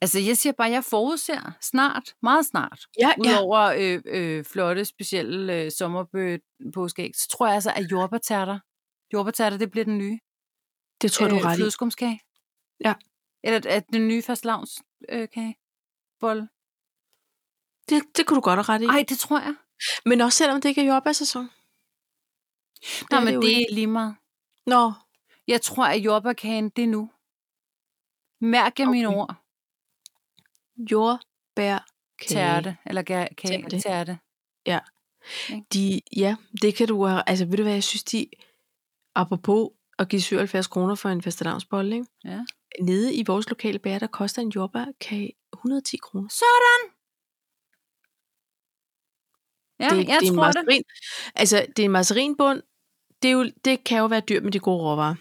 Altså, jeg siger bare, jeg forudser snart, meget snart, Ja, udover øh, øh, flotte, specielle øh, sommerbøgepåskæg, så tror jeg altså, at jordbærtærter, jordbærtærter, det bliver den nye det tror jeg, du ret i. flødeskumskage. Ja. Eller at den nye fastelavns øh, kage. Bolle. Det, det kunne du godt have ret i. Ej, det tror jeg. Men også selvom det ikke er jordbærsæson. Det men det ikke. er lige meget. Nå, Jeg tror, at jordbærkagen, det er nu. Mærk jeg okay. mine ord. jordbær Tærte, eller kage, Tærte. tærte. De, ja, det kan du have. Altså, ved du hvad, jeg synes, de, apropos at give 77 kroner for en fastelavnsbolle, ikke? Ja. Nede i vores lokale bager, der koster en jordbærkage 110 kroner. Sådan! Ja, det, jeg det er tror det. marcerin, Altså, det er en marcerinbund. Det, er jo, det kan jo være dyrt med de gode råvarer.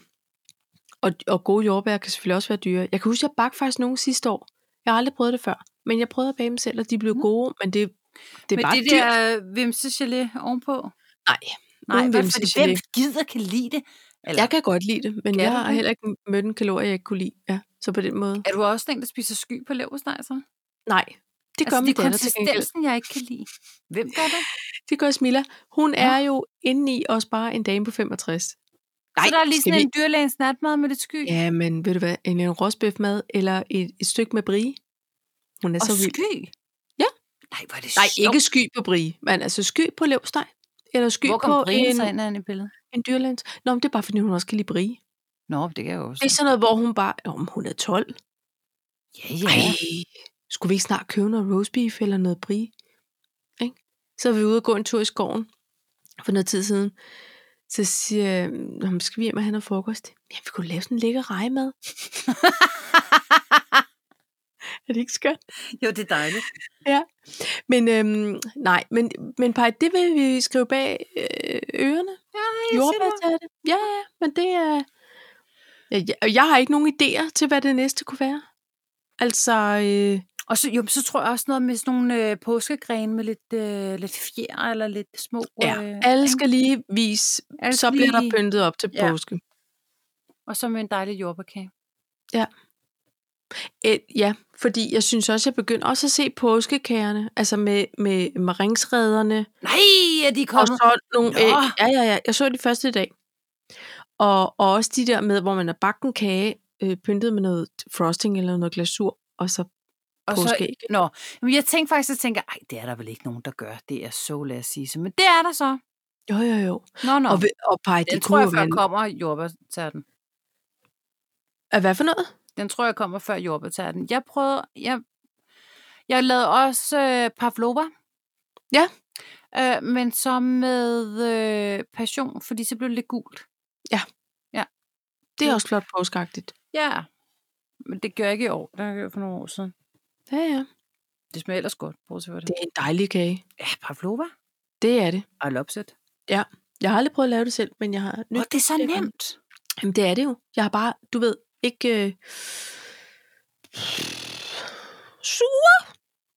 Og, og gode jordbær kan selvfølgelig også være dyre. Jeg kan huske, at jeg bagte faktisk nogle sidste år. Jeg har aldrig prøvet det før. Men jeg prøvede at bage dem selv, og de blev Mm. gode. Men det, det er Med bare det dyrt. der vimsegelé ovenpå. Nej, Nej, vimsegelé. fordi, hvem gider kan lide det? Eller, Jeg kan godt lide det, men Kan jeg har det? heller ikke mødt en kalorie, jeg ikke kunne lide. Ja, så på den måde. Er du også den, der spiser sky på leverpostej, så? Nej, det gør altså, det er konsistensen, jeg ikke kan lide. Hvem gør det? Det gør Smilla. Hun Nå. er jo inde i også bare en dame på 65. Nej, så der er lige sådan vi- en dyrlægens natmad med lidt sky. Ja, men ved du hvad, en, en rosbøfmad eller et, et stykke med brie. Hun er og så vild. sky? Ja. Nej, hvor er det Nej, sjovt. ikke sky på brie, men altså sky på levsteg. Eller sky Hvor på en, så ind i billedet? en dyrlæns. Nå, men det er bare fordi, hun også kan lide brie. Nå, det kan jeg jo også. Det er sådan noget, hvor hun bare, om hun er 12. Ja, ja. Ej, skulle vi ikke snart købe noget roastbeef eller noget brie? Ikke? Så er vi ude og gå en tur i skoven for noget tid siden. Så siger jeg, "Nå, men skal vi hjem og have noget frokost? Ja, vi kunne lave sådan en lækker rejemad. er det ikke skønt? jo, det er dejligt. Men øhm, nej, men, men Paj, det vil vi skrive bag øh, ørerne. Ja, jeg det. Ja, ja, men det er... Ja, jeg, jeg har ikke nogen idéer til, hvad det næste kunne være. Altså, øh, Og så, jo, så tror jeg også noget med sådan nogle øh, påskegrene med lidt, øh, lidt fjer eller lidt små... ja, øh, alle skal lige vise, Alle så bliver der pyntet op til Ja. påske. Og så med en dejlig jordbærkage. Ja. Et, ja, fordi jeg synes også, jeg begynder også at se påskekagerne, altså med, med maringsrederne, Nej, er de og kommet? så nogle Nå. æg. Ja, ja, ja, jeg så de første i dag. Og, og også de der med, hvor man har bagt en kage, øh, pyntet med noget frosting eller noget glasur, og så Og så, påskeæg. nå, men jeg tænkte faktisk, at tænke, ej, det er der vel ikke nogen, der gør. Det er så, lad os sige. Men det er der så. Jo, jo, jo. Nå, nå. Og, og pej, den det tror jeg før man... kommer jordbærtærten. Er hvad for noget? Den tror jeg kommer før jordbærtærten. Jeg prøvede, jeg, jeg lavede også øh, pavlova. Ja. Øh, men så med øh, passion, fordi så blev det lidt gult. Det er også flot påskeagtigt. Ja. Men det gør jeg ikke i år. Det har jeg gjort for nogle år siden. Ja, ja. Det smager ellers godt, bortset fra det. Det er en dejlig kage. Ja, pavlova. Det er det. I love it. Jeg har aldrig prøvet at lave det selv, men jeg har Nå, det er så det nemt. Jamen, det er det jo. Jeg har bare, du ved, ikke... Øh... Sure,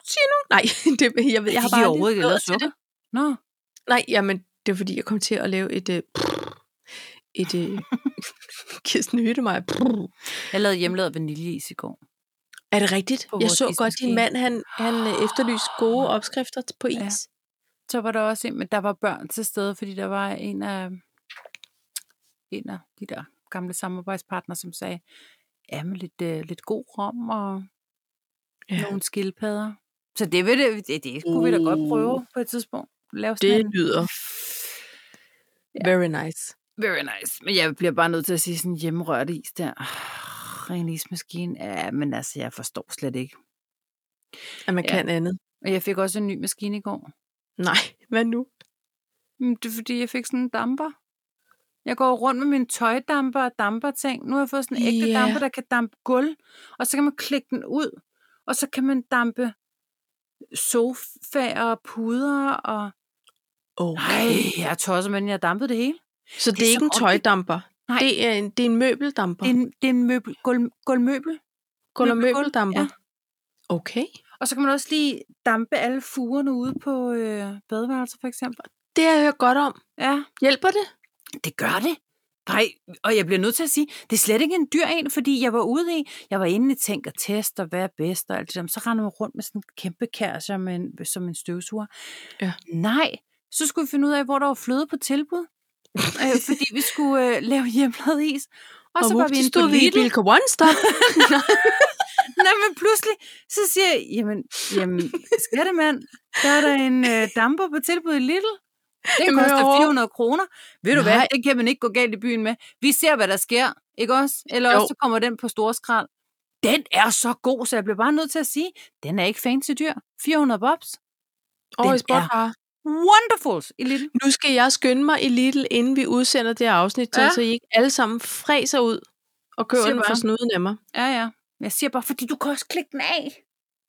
siger nu. Nej, det, jeg, ved, jeg har Fordi bare I aldrig overhovedet ikke lavet sukker. Nå. Nej, jamen, det er fordi, jeg kom til at lave et... Øh... Et... Øh... Kirsten Hytte mig. Jeg lavede hjemmelavet vaniljeis i går. Er det rigtigt? På Jeg så godt, din mand, han, han øh, efterlyste gode opskrifter på is. Ja. Så var der også en, men der var børn til stede, fordi der var en af, en af de der gamle samarbejdspartnere, som sagde, ja, med lidt, øh, lidt god rom og ja. Nogle skildpadder. Så det, vil det, det, det kunne vi da godt prøve på et tidspunkt. Lave Det en, lyder Ja. very nice. very nice. Men jeg bliver bare nødt til at sige sådan hjemmerørt is der. Ren ismaskine. Ja, men altså, jeg forstår slet ikke. At man Ja. kan andet. Og jeg fik også en ny maskine i går. Nej, hvad nu? Det er fordi, jeg fik sådan en damper. Jeg går rundt med min tøjdamper og damper ting. Nu har jeg fået sådan en ægte Ja. damper, der kan dampe gulv. Og så kan man klikke den ud. Og så kan man dampe sofaer og puder. Og... Okay. Nej, jeg er tosset, men jeg har dampet det hele. Så det, Det er ikke en tøjdamper? Nej. Det er en, det er en møbeldamper? Det er en, det er en møbel, gulv, gulvmøbel. Gulv- og møbeldamper? ja. Okay. Og så kan man også lige dampe alle fugerne ude på øh, badeværelser, for eksempel. Det har jeg hørt godt om. Ja, Hjælper det? Det gør det. Nej, og jeg bliver nødt til at sige, det er slet ikke en dyr en, fordi jeg var ude i, jeg var inde i tænk og test og hvad er bedst og alt det der. Så render man rundt med sådan en kæmpe kær som en, som en støvsuger. Ja. Nej, så skulle vi finde ud af, hvor der var fløde på tilbud. Øh, fordi vi skulle øh, lave hjemmelavet is. Og, så var vi inde på stod vi i Lidl. Bilka One Stop. Nej, men pludselig, så siger jeg, jamen, jamen skattemand, der er der en øh, damper på tilbud i Lidl. Den koster hør over. 400 kroner. Ved du hvad, Nej. det kan man ikke gå galt i byen med. Vi ser, hvad der sker, ikke også? Eller Jo. også så kommer den på storskrald. Den er så god, så jeg bliver bare nødt til at sige, den er ikke fancy dyr. 400 bobs. Den i Sportbar. Wonderfuls i Lidl. Nu skal jeg skynde mig i Lidl, inden vi udsender det her afsnit, ja. Ja. så I ikke alle sammen fræser ud og køber Siger den for snuden af mig. Ja, ja. Jeg siger bare, fordi du kan også klikke den af.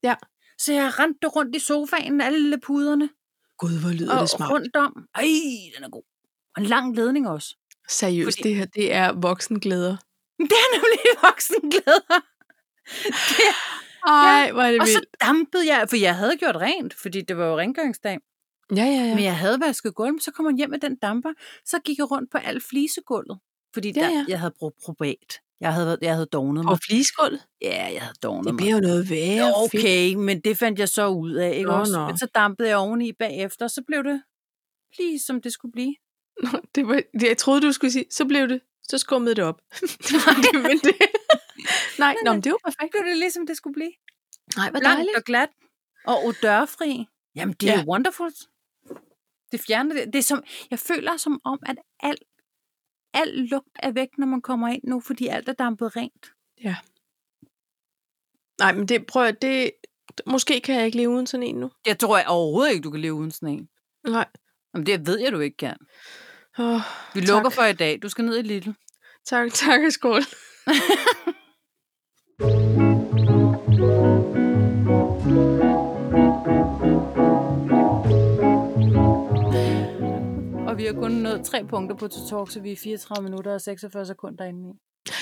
Ja. Så jeg har rendt det rundt i sofaen, alle puderne. Gud, hvor lyder og det smart. rundt om. Ej, den er god. Og en lang ledning også. Seriøst, Fordi- det her, det er voksenglæder. Det er nemlig voksenglæder. Ej, hvor er det Og så vildt. dampede jeg, for jeg havde gjort rent, fordi det var jo rengøringsdag. Ja, ja, Ja. Men jeg havde vasket gulv, så kom jeg hjem med den damper. Så gik jeg rundt på alt flisegulvet. Fordi Ja, der, ja. jeg havde brugt probat. Jeg havde, jeg havde dognet Og mig. flisgulv. Ja, jeg havde dognet Det mig. bliver jo noget værre. Okay, men det fandt jeg så ud af, ikke Nå, også? nå. Men så dampede jeg oveni bagefter, og så blev det lige som det skulle blive. Nå, det var, det, jeg troede, du skulle sige, så blev det, så skummede det op. det det, men det. Nej, nå, men det var perfekt. Blev det lige som det skulle blive. Nej, hvor Langt dejligt. og glat. Og odørfri. Jamen, det er Ja. ja. wonderful. Det fjerner det. det er som, jeg føler som om, at alt, al lugt er væk, når man kommer ind nu, fordi alt er dampet rent. Nej, men det, prøv at det, måske kan jeg ikke leve uden sådan en nu. Jeg tror jeg overhovedet ikke, du kan leve uden sådan en. Nej. Jamen, det ved jeg, du ikke kan. Oh, Vi Tak. lukker for i dag. Du skal ned i Lidl. tak, tak og skål. har kun nået tre punkter på to talk, så vi er 34 minutter og 46 sekunder inde i.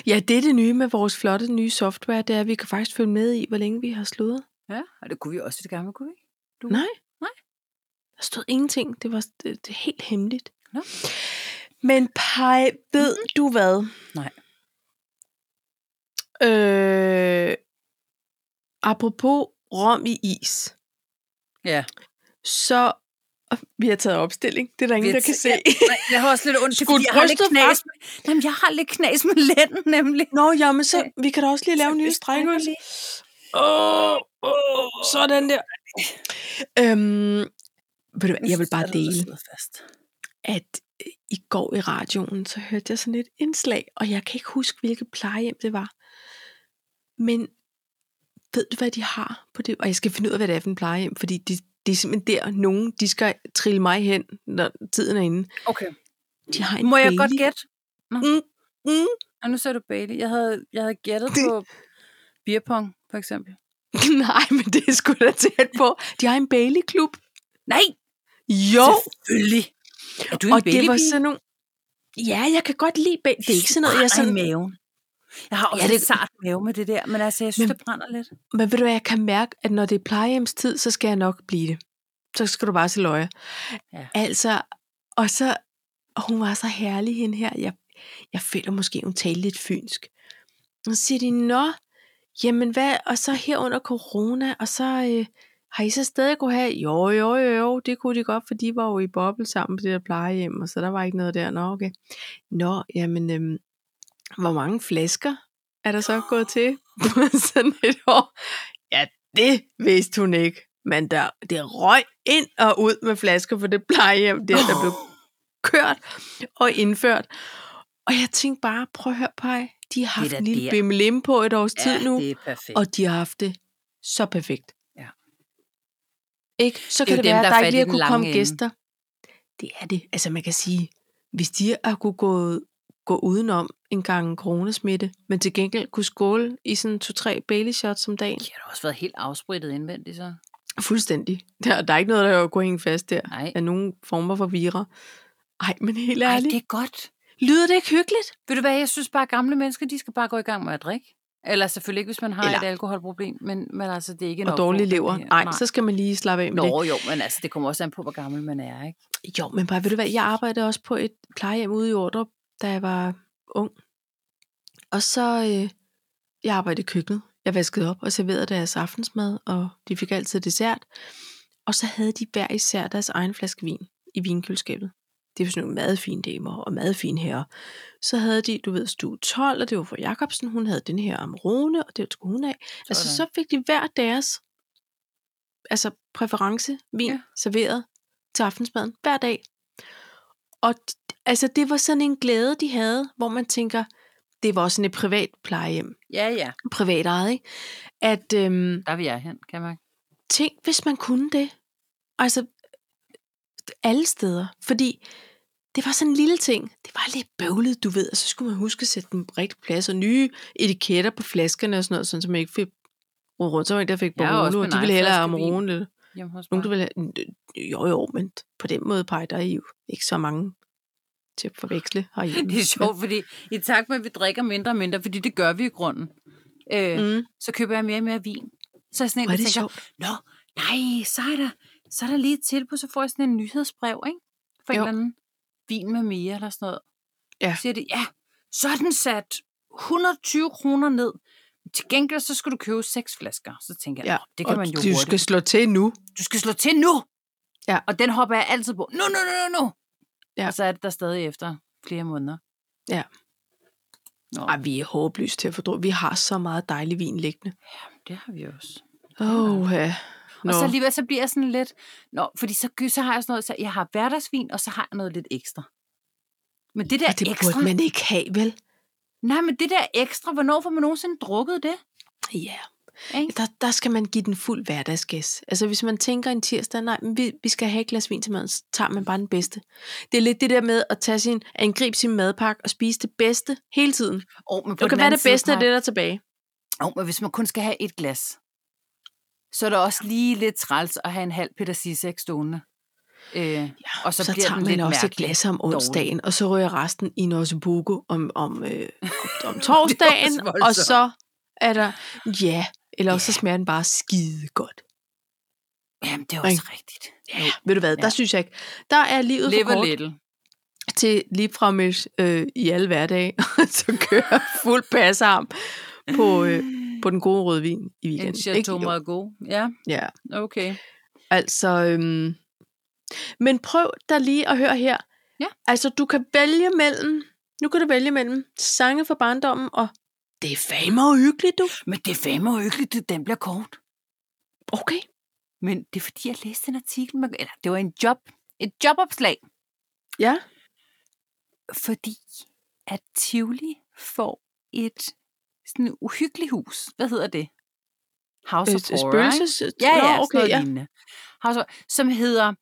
Ja, det er det nye med vores flotte nye software, det er, at vi kan faktisk følge med i, hvor længe vi har slået. Ja, og det kunne vi også i det gamle, kunne vi ikke? Du? Nej. Nej. Der stod ingenting. Det var det, det helt hemmeligt. Nå. Men Pej, ved mm-hmm. du hvad? Nej. Øh, apropos rom i is, Ja. så vi har taget opstilling. Det er der ingen, der kan se. Jeg, jeg har også lidt ondt, fordi jeg har lidt knas. Med, jamen, jeg har lidt knas med lænden, nemlig. Nå, jamen så, vi kan da også lige lave en ny lige. Åh, åh, sådan der. Øhm, ved du hvad, jeg vil bare dele, at øh, i går i radioen, så hørte jeg sådan et indslag, og jeg kan ikke huske, hvilket plejehjem det var. Men ved du, hvad de har på det? Og jeg skal finde ud af, hvad det er for en plejehjem, fordi det, det er simpelthen der, nogen, de skal trille mig hen, når tiden er inde. Okay. De har en Må jeg Bailey. godt gætte? Mm, mm. Og nu ser du Bailey. Jeg havde, jeg havde gættet på beerpong, for eksempel. Nej, men det er sgu da tæt på. De har en Bailey-klub. Nej! Jo! Selvfølgelig. Er du en Og det var sådan nogle... Ja, jeg kan godt lide Bailey. Det er ikke sådan noget, jeg sådan... i maven. Jeg har også Ja, det... sart mave med det der, men altså, jeg synes, Men- det brænder lidt. Men ved du hvad, jeg kan mærke, at når det er plejehjemstid, så skal jeg nok blive det. Så skal du bare se løje. Ja. Altså, og så... Og hun var så herlig, hende her. Jeg, jeg føler måske, hun talte lidt fynsk. Og så siger de, nå, jamen hvad, og så her under corona, og så øh, har I så stadig kunne have, jo, jo, jo, jo, det kunne de godt, for de var jo i boble sammen på det der plejehjem, og så der var ikke noget der, nå, okay. Nå, jamen, øhm, hvor mange flasker er der så gået til på sådan et år? Ja, det vidste hun ikke. Men der, det røg ind og ud med flasker på det plejehjem, der, der blev kørt og indført. Og jeg tænkte bare, prøv at høre, Paj, de har haft en lille bimmelim på et års tid nu, det og de har haft det så perfekt. Ja. Ikke? Så Det kan jo det, dem, være, der at er der ikke lige kunne komme ende. gæster. Det er det. Altså man kan sige, hvis de har kunne gå, gå udenom en gang coronasmitte, men til gengæld kunne skåle i sådan to-tre Bailey shots om dagen. De har da også været helt afsprittet indvendigt, så. Fuldstændig. Der, der er ikke noget, der kunne hænge fast der. Nej. Af nogen former for virer. Ej, men helt Ej, ærligt. det er godt. Lyder det ikke hyggeligt? Ved du hvad, jeg synes bare, at gamle mennesker, de skal bare gå i gang med at drikke. Eller selvfølgelig ikke, hvis man har Eller- et alkoholproblem, men, men altså, det er ikke en Og dårlig opfordring, lever. det. Nej, så skal man lige slappe af med det. Nå, jo, men altså, det kommer også an på, hvor gammel man er, ikke? Jo, men bare ved du hvad, jeg arbejdede også på et plejehjem ude i Ordrup, da jeg var ung. Og så, øh, jeg arbejdede i køkkenet. Jeg vaskede op og serverede deres aftensmad, og de fik altid dessert. Og så havde de hver især deres egen flaske vin i vinkøleskabet. Det var sådan nogle meget fine damer og meget fine herrer. Så havde de, du ved, stue 12, og det var for Jacobsen. Hun havde den her Amarone, og det skulle hun af. Altså, Sådan. så fik de hver deres altså præference vin ja. Serveret til aftensmaden hver dag. Og altså, det var sådan en glæde, de havde, hvor man tænker, det var også sådan et privat plejehjem, Ja, ja. privat ejet, ikke? At øhm, Der vil jeg hen, kan man. tænk, hvis man kunne det. Altså, alle steder. Fordi det var sådan en lille ting. Det var lidt bøvlet, du ved. Og så skulle man huske at sætte dem på rigtig plads. Og nye etiketter på flaskerne og sådan noget, sådan, så man ikke fik rundt. Så var der, der fik Barolo, og de ville hellere. Amarone. Hos nogen, mig. ville have... Jo, jo, men på den måde peger der er jo ikke så mange til at forveksle herhjemme. Det er sjovt, fordi i takt med, at vi drikker mindre og mindre, fordi det gør vi i grunden, øh, mm. Så køber jeg mere og mere vin. Så er jeg sådan en, er der det tænker, sjovt. Nå, nej, så er der, så er der lige et tilbud, så får jeg sådan en nyhedsbrev, ikke? For en Jo. eller anden vin med mere eller sådan noget. Ja. Så siger de, ja, så er den sat 120 kroner ned. Til gengæld, så skal du købe seks flasker. Så tænker jeg, Ja, ja, det kan og man jo du hurtigt. skal slå til nu. Du skal slå til nu! Ja. Og den hopper jeg altid på. Nu, nu, nu, nu, nu! Ja. Og så er det der stadig efter flere måneder. Ja. Nå, Ej, vi er håbløst til at fordå. Vi har så meget dejlig vin liggende. det har vi også. Åh, oh, ja. Og så alligevel så bliver jeg sådan lidt... Nå, fordi så, så har jeg sådan noget... Så jeg har hverdagsvin, og så har jeg noget lidt ekstra. Men det der Og det ekstra... burde man ikke have, vel? Nej, men det der ekstra, hvornår får man nogensinde drukket det? Ja. Ikke? Der, der skal man give den fuld hverdagsgæs. Altså hvis man tænker en tirsdag, nej, men vi, vi skal have et glas vin til maden, så tager man bare den bedste. Det er lidt det der med at tage sin, angribe sin madpakke og spise det bedste hele tiden. Oh, men Det kan være det bedste af det, der er tilbage. Oh, men hvis man kun skal have et glas, så er det også lige lidt træls at have en halv Peter Sisek stående. Øh, ja, og så, så bliver tager man lidt også et glas om dårlig. onsdagen, og så rører resten i en ossobuco om, om, øh, om, om torsdagen, og så er der, ja, eller også så Ja. smager den bare skide godt. Jamen, det er også Ikke? rigtigt. Ja, ved du hvad, der Ja. synes jeg ikke, der er livet Live for kort little. til lige fra øh, i alle hverdage, så kører fuld pasarm på, øh, på den gode rødvin i En weekenden. Chateau Jo. Margaux. Ja, Ja, okay. altså... Øhm, men prøv da lige at høre her. Ja. Altså, du kan vælge mellem... Nu kan du vælge mellem sange fra barndommen og... Det er fandme uhyggeligt, du. Men det er fandme uhyggeligt, at den bliver kort. Okay. Men det er fordi, jeg læste en artikel, med, eller det var en job, et jobopslag, Ja. fordi at Tivoli får et sådan uhyggeligt hus. Hvad hedder det? House of Horror? Spøgelses... Ja, ja, okay, ja. lignende. House of, som hedder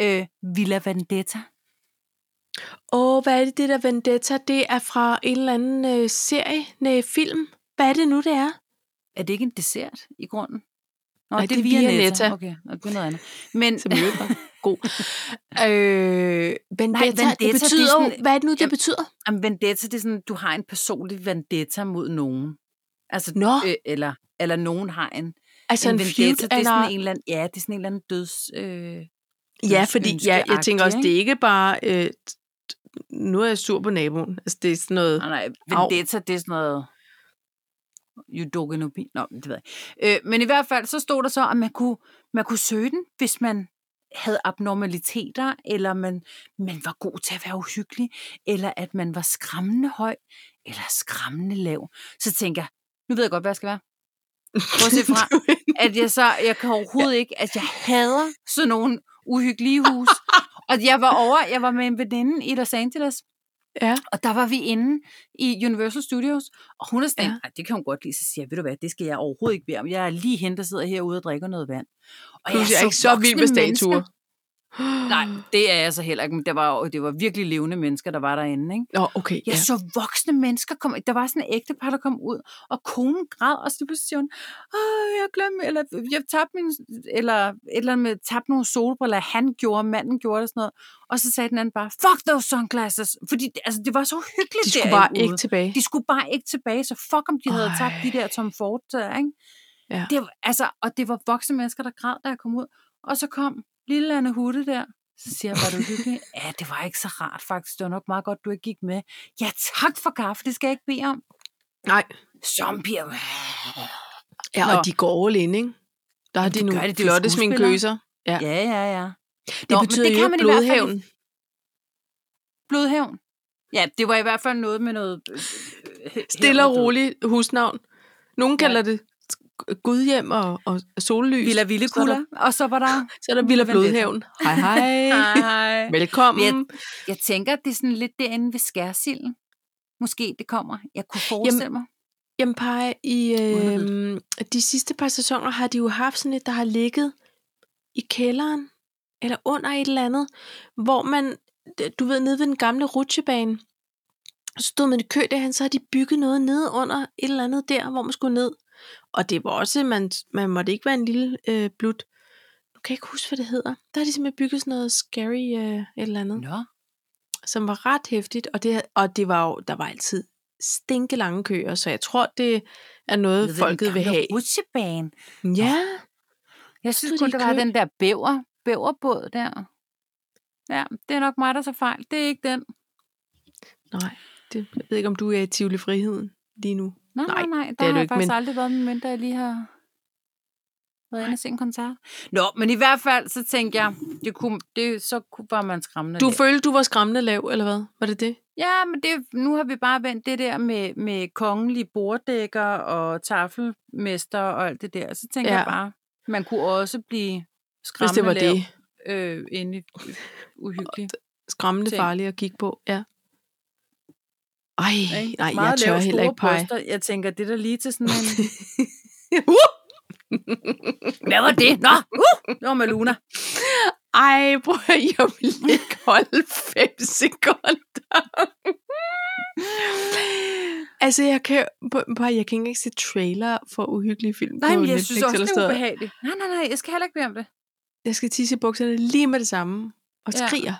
øh, Villa Vendetta. Åh, hvad er det, det der Vendetta? Det er fra en eller anden øh, serie, nej, film. Hvad er det nu, det er? Er det ikke en dessert i grunden? Nå, Nej, det er Vianetta. Okay, nå, det er noget andet. Men, Som øvrigt var god. øh, Vendetta, Nej, det vendetta, det er betyder sådan- jo, hvad er det nu, det Jamen, betyder? jamen, vendetta, det er sådan, du har en personlig vendetta mod nogen. Altså, Nå. øh, eller, eller nogen har en, Altså en en, vendetta. feud, det er eller... sådan en eller anden, ja, det er sådan en eller anden døds... Øh, Ja, fordi ja, jeg tænker også, det er ikke bare, øh, nu er jeg sur på naboen. Altså, det er sådan noget, Nej, nej, vendetta, det er sådan noget... Eudogenobi. Nå, det ved jeg øh, Men i hvert fald, så stod der så, at man kunne, man kunne søge den, hvis man havde abnormaliteter, eller man, man var god til at være uhyggelig, eller at man var skræmmende høj, eller skræmmende lav. Så tænker jeg, nu ved jeg godt, hvad jeg skal være. Bortset fra, at jeg så, jeg kan overhovedet ikke, at jeg hader sådan nogle uhyggelige hus. Og jeg var over, jeg var med en veninde i Los Angeles, ja. og der var vi inde i Universal Studios, og hun er sådan, Ja. det kan hun godt lide, så siger jeg, ved du hvad, det skal jeg overhovedet ikke bede om. Jeg er lige hende, der sidder herude og drikker noget vand. Og Plus, jeg er ikke så vild med statuer. mennesker- Nej, det er jeg så heller ikke, men det var, det var virkelig levende mennesker, der var derinde, ikke? Nå, okay, Jeg ja. så voksne mennesker komme. Der var sådan et ægtepar, der kom ud, og konen græd, og så pludselig siger hun, Åh, jeg glemte, eller jeg tabte min, eller et eller andet med, tabte nogle solbriller, han gjorde, manden gjorde det, sådan noget. Og så sagde den anden bare, fuck those sunglasses, fordi det, altså, det var så hyggeligt De skulle bare ikke tilbage. De skulle bare ikke tilbage, så fuck om de havde Ej. tabt de der Tom Ford der, ikke? Ja. Det, altså, og det var voksne mennesker, der græd, da jeg kom ud. Og så kom lille Anne Hutte der. Så siger jeg, var du hyggelig? Ja, det var ikke så rart faktisk. Det var nok meget godt, du ikke gik med. Ja, tak for kaffe. Det skal jeg ikke bede om. Nej. Zombier. Ja, Nå. og de går all in, ikke? Der har de det nogle de, det jo flotte sminkøser. Ja. Ja, ja, ja. Det Nå, betyder det jo kan man i hvert fald blodhævn. Blodhævn. Ja, det var i hvert fald noget med noget... øh, øh, Stille og roligt husnavn. Nogle Ja. kalder det gudhjem og, og sollys. Villa Villekulla. Og så var der... så er der Villa Vendetta. Blodhævn. Hej hej. Hej. Velkommen. Men Jeg tænker, det er sådan lidt derinde ved skærsilden. Måske det kommer. Jeg kunne forestille mig. Jamen, Paj, i øh, de sidste par sæsoner har de jo haft sådan et, der har ligget i kælderen, eller under et eller andet, hvor man, du ved, nede ved den gamle rutsjebane, så stod man i kø derhen, så har de bygget noget nede under et eller andet der, hvor man skulle ned. Og det var også, man, man måtte ikke være en lille øh, blut. Nu kan jeg ikke huske, hvad det hedder. Der har de simpelthen bygget sådan noget scary øh, et eller andet Nå. som var ret hæftigt, og det, og det var jo, der var altid stinke lange køer, så jeg tror, det er noget, Ved folket vil have. Rutsjebane. Ja, Jeg Stod synes de kun, i der var den der bæver, bæverbåd der. Ja, det er nok mig, der så fejl. Det er ikke den. nej, det, jeg ved ikke, om du er i Tivoli Friheden lige nu. Nej, Nej, nej, det Der er har du jeg ikke, faktisk men- aldrig været, medmindre jeg lige har været inde og se en koncert. Nå, men i hvert fald, så tænkte jeg, det kunne, det, så kunne, var man skræmmende. Du lav. følte, du var skræmmende lav, eller hvad? Var det det? Ja, men det, nu har vi bare vendt det der med, med kongelige borddækker og tafelmester og alt det der. Så tænker Ja. jeg bare, man kunne også blive Hvis skræmmende det var lav, det. Øh, inde i uhyggeligt. Skræmmende ting. farligt at kigge på, ja. Ej, Ikke? nej, jeg Meget tør lav, heller ikke pege. bryster. Jeg tænker, det er da lige til sådan en... uh! Hvad var det? Nå, uh, det var Maluna. Ej, prøv at jeg vil ikke holde fem sekunder. altså, jeg kan, bare, jeg kan ikke se trailer for uhyggelige film Nej, men jeg Netflix synes også, det er ubehageligt. Nej, nej, nej, jeg skal heller ikke bede om det. Jeg skal tisse i bukserne lige med det samme. Og Ja. skriger.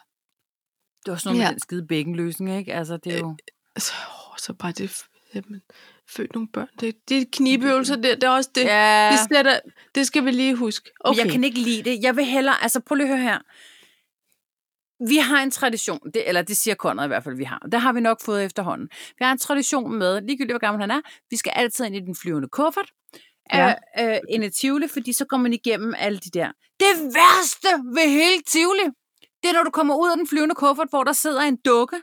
Det var sådan noget ja. Ja. med den skide bækkenløsning, ikke? Altså, det er jo... Altså, åh, så bare det, jamen, født nogle børn. Det, det er knibeøvelser, det, det er også det. Ja, Det, sætter, det skal vi lige huske. okay. Jeg kan ikke lide det. Jeg vil hellere... Altså, prøv lige at høre her. Vi har en tradition, det, eller det siger Conrad i hvert fald, vi har. Det har vi nok fået efterhånden. Vi har en tradition med, ligegyldigt hvor gammel han er, vi skal altid ind i den flyvende kuffert, ja. øh, øh, end et Tivoli, fordi så går man igennem alle de der. Det værste ved hele Tivoli, det er, når du kommer ud af den flyvende kuffert, hvor der sidder en dukke,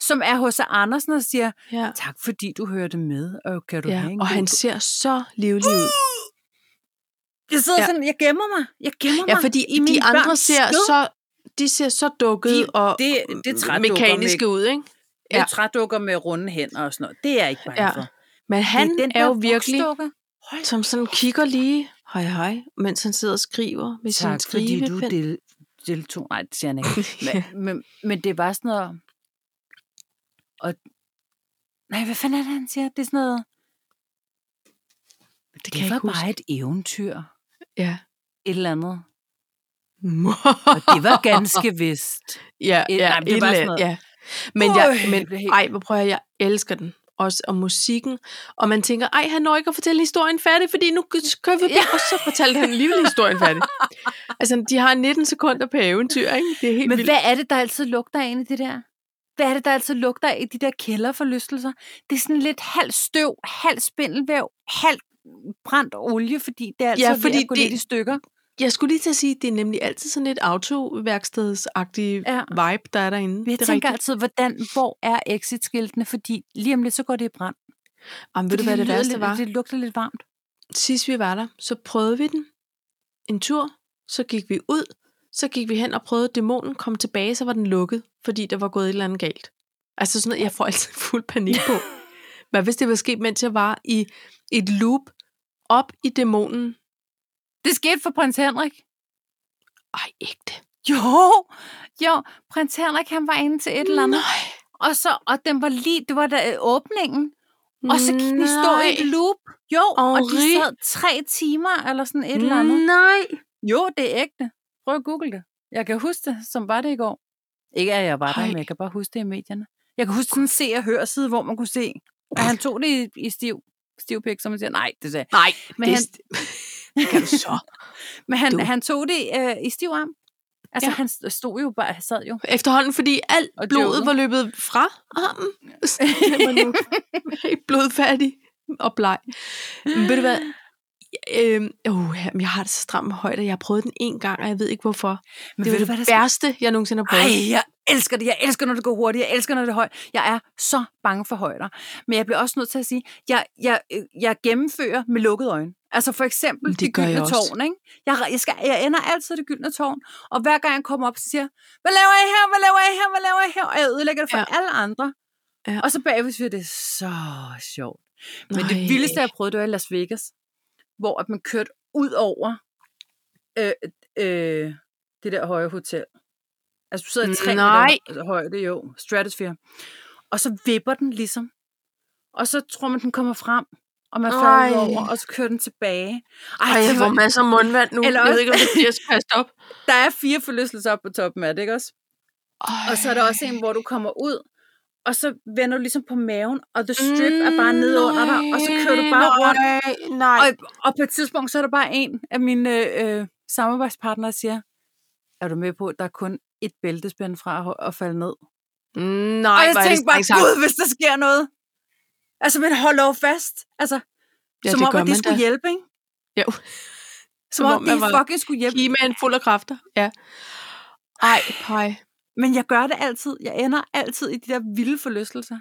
som er hos Andersen og siger, ja. tak fordi du hørte med, og kan du ja. have en Og han du- ser så livlig ud. Jeg sidder Ja. ja. sådan, jeg gemmer mig, jeg gemmer Ja, mig fordi i de andre ser skød. så, de ser så dukket De- og det- det er mekaniske med- ud, ikke? Ja. Ja. trædukker med runde hænder og sådan noget. Det er jeg ikke bange Ja. for. Men han det er, den er jo virkelig. Hold som sådan kigger lige, hej hej, mens han sidder og skriver med sin Tak, fordi du skrivepen. del, deltog. Nej, det siger han ikke. Ja. Men, men, men det er bare sådan noget... Og, nej, hvad fanden er det, han siger? Det er sådan noget... Det, kan det jeg var huske. bare et eventyr. Ja. Et eller andet. Og det var ganske vist. ja, et- ja, nej, det et var sådan noget- ja. Men, jeg, men ej, hvor prøver jeg, jeg elsker den. Også og musikken. Og man tænker, ej, han når ikke at fortælle historien færdig, fordi nu kører vi ja. og så fortalte han alligevel historien færdig. altså, de har 19 sekunder per eventyr, ikke? Det er helt Men vildt. hvad er det, der altid lugter af i det der? Hvad er det, der altid lugter af i de der kælderforlystelser? Det er sådan lidt halv støv, halv spindelvæv, halv brændt olie, fordi det er altid Ja, fordi ved at gå det- lidt i stykker. Jeg skulle lige til at sige, det er nemlig altid sådan lidt autoværkstedsagtig Ja. vibe, der er derinde. Jeg det er tænker rigtigt. altid, hvordan, hvor er exit-skiltene? Fordi lige om lidt, så går det i brand. Jamen, ved du, hvad det lyder værste lidt, var? Det lugter lidt varmt. Sidst vi var der, så prøvede vi den en tur, så gik vi ud, så gik vi hen og prøvede dæmonen, kom tilbage, så var den lukket, fordi der var gået et eller andet galt. Altså sådan noget, jeg får altid fuld panik på. Hvad hvis det var sket, mens jeg var i et loop op i dæmonen? Det skete for prins Henrik. Ej, ægte. Jo, jo, prins Henrik, han var inde til et eller andet. Nej. Og, så, og den var lige, det var da øh, åbningen. Og så gik de stå i et loop. Jo, og de Henri. sad tre timer, eller sådan et eller andet. Nej. Jo, det er ægte. Prøv at google det. Jeg kan huske det, som var det i går. Ikke at jeg var der, men jeg kan bare huske det i medierne. Jeg kan huske sådan en se- og hør side, hvor man kunne se, at han tog det i, i stiv, stiv pik, som man siger, nej, det sagde. Nej, Men det, han- kan du så. Men han, Du. han tog det øh, i stiv arm. Altså, Ja. han stod jo bare, sad jo. Efterhånden, fordi alt Og blodet joket. var løbet fra armen. Så nu helt blodfærdig og bleg. Men ved du hvad? Øhm, uh, jeg har det så stramt med højde. Jeg har prøvet den en gang, og jeg ved ikke hvorfor. Men det hvad det der værste, jeg nogensinde har prøvet. Ej, jeg elsker det. Jeg elsker, når det går hurtigt. Jeg elsker, når det er højt. Jeg er så bange for højder. Men jeg bliver også nødt til at sige, jeg, jeg, øh, jeg gennemfører med lukkede øjne. Altså for eksempel Det det, gyldne tårn. Ikke? Jeg, jeg, skal, jeg ender altid det gyldne tårn. Og hver gang jeg kommer op, så siger jeg, hvad laver jeg her? Hvad laver jeg her? Hvad laver jeg her? Og jeg ødelægger det for Ja. alle andre. Ja. Og så bagved jeg, det er så sjovt. Men Nej. det vildeste, jeg prøvede, det var i Las Vegas. Hvor at man kørte ud over øh, øh, det der høje hotel. Altså, du sidder i tre Nej. meter højde, jo, stratosphere. Og så vipper den ligesom. Og så tror man, den kommer frem, og man falder Ej. over, og så kører den tilbage. Ej, jeg det får masser af mundvand nu. Eller jeg ved også- ikke, om det bliver kaste op. der er fire forlystelser op på toppen af det, ikke også? Ej. Og så er der også en, hvor du kommer ud, og så vender du ligesom på maven, og the strip er bare nede under dig, og så kører du bare rundt. Nej, nej. Og, og på et tidspunkt, så er der bare en af mine øh, samarbejdspartnere, der siger, er du med på, at der er kun et bæltespænd fra at, at falde ned? Nej, og jeg tænkte bare, gud, hvis der sker noget. Altså, men hold dog fast. Altså, Ja, som om, at man skulle da. hjælpe, ikke? Jo. Som, Som om, om var fucking skulle hjælpe. He-Man fuld af kræfter. Ja. Ej, pej. Men jeg gør det altid. Jeg ender altid i de der vilde forlystelser.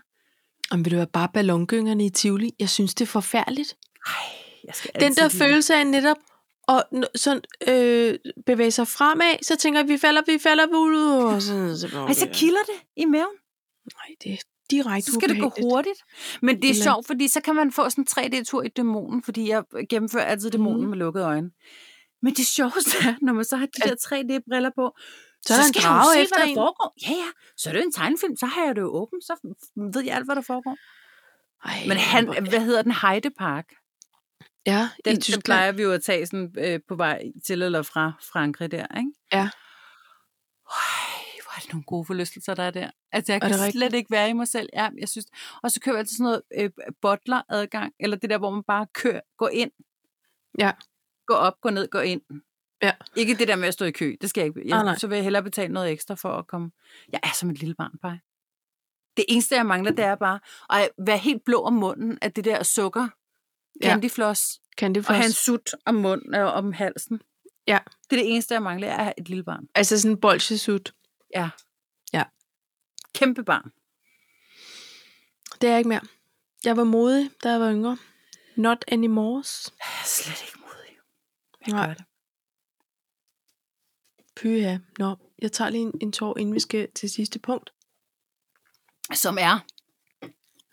Om vil du være bare ballongyngerne i Tivoli? Jeg synes, det er forfærdeligt. Ej, jeg skal Den der lide- følelse af netop n- sådan, øh, bevæge sig fremad, så tænker jeg, vi falder, vi falder, ud, og så, så, Ej, så kilder det i maven. Nej, det er direkte Så skal det gå ubehageligt. hurtigt. Men det er Eller- sjovt, fordi så kan man få sådan en 3D-tur i dæmonen, fordi jeg gennemfører altid dæmonen Mhm. med lukkede øjne. Men det sjoveste er, når man så har de der 3D-briller på, Så er en skal jeg jo se, efter hvad der en. foregår. Ja, ja. Så er det jo en tegnefilm, så har jeg det jo åbent, så ved jeg alt, hvad der foregår. Ej, Men han, hvad hedder den, Heide Park? ja, i Den, den Tyskland. plejer vi jo at tage sådan, øh, på vej til eller fra Frankrig der, ikke? Ja. Øj, hvor er det nogle gode forlystelser, der er der. Altså, jeg kan det rigtigt? slet ikke være i mig selv. Ja, jeg synes, og så kører jeg altid sådan noget øh, bottler-adgang, eller det der, hvor man bare kører, går ind. Ja. Gå op, gå ned, gå ind. Ja. Ikke det der med at stå i kø, det skal jeg ikke. Ah. Jeg, så vil jeg hellere betale noget ekstra for at komme. Jeg er som et lille barn, bare. Det eneste, jeg mangler, det er bare at være helt blå om munden af det der sukker Ja. candyfloss, Candy og have en sut om munden og om halsen. Ja. Det er det eneste, jeg mangler, er et lille barn. Altså sådan en bolsjesut. Ja. Ja. Kæmpe barn. Det er jeg ikke mere. Jeg var modig, da jeg var yngre. Not anymore. Jeg er slet ikke modig. Jeg Nej. gør det. Pyha. Nå, jeg tager lige en, en tår, inden vi skal til sidste punkt. Som er.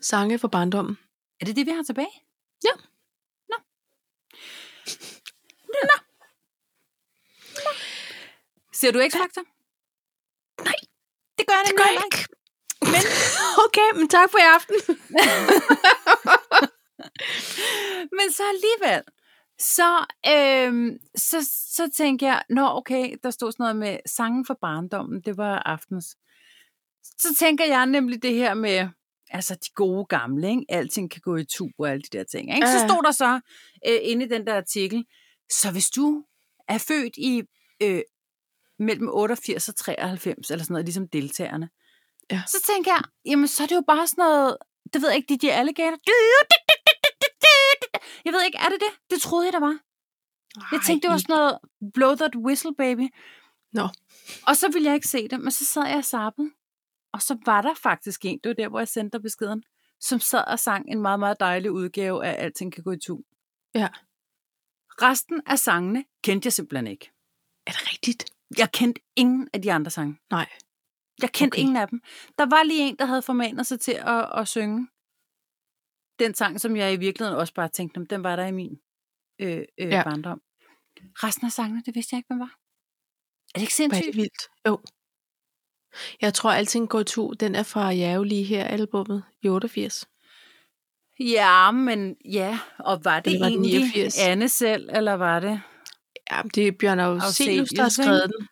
Sange fra barndommen. Er det det, vi har tilbage? Ja. Nå. Nå. Ser du X-Factor? Nej. Det gør jeg Det nemlig gør jeg ikke. Men, okay, men tak for i aften. Men så alligevel, så, øhm, så, så tænkte jeg, nå okay, der stod sådan noget med sangen for barndommen, det var aftens. Så tænker jeg nemlig det her med, altså de gode gamle, ikke? alting kan gå i tu og alle de der ting. Ikke? Så stod der så øh, inde i den der artikel, så hvis du er født i øh, mellem 88 og 93, eller sådan noget, ligesom deltagerne, Ja. så tænker jeg, jamen så er det jo bare sådan noget, det ved jeg ikke, DJ Alligator. Jeg ved ikke, er det det? Det troede jeg, der var. Jeg tænkte, det var sådan noget blow that whistle, baby. Nå. Og så ville jeg ikke se det, men så sad jeg og sappede. Og så var der faktisk en, det var der, hvor jeg sendte dig beskeden, som sad og sang en meget, meget dejlig udgave af Alting kan gå i tu. Ja. Resten af sangene kendte jeg simpelthen ikke. Er det rigtigt? Jeg kendte ingen af de andre sange. Nej. Jeg kendte okay. ingen af dem. Der var lige en, der havde formanet sig til at, at synge den sang, som jeg i virkeligheden også bare tænkte, "Nå, den var der i min øh, øh, Ja. barndom. Resten af sangene, det vidste jeg ikke, hvem var. Er det ikke sindssygt? det vildt. Jo. Jeg tror, alting går to. Den er fra Jævlige her, albummet i 88. Ja, men ja, og var det Eller var det egentlig 89? Anne selv, eller var det, Ja, det er Bjørn Afzelius, der har skrevet den.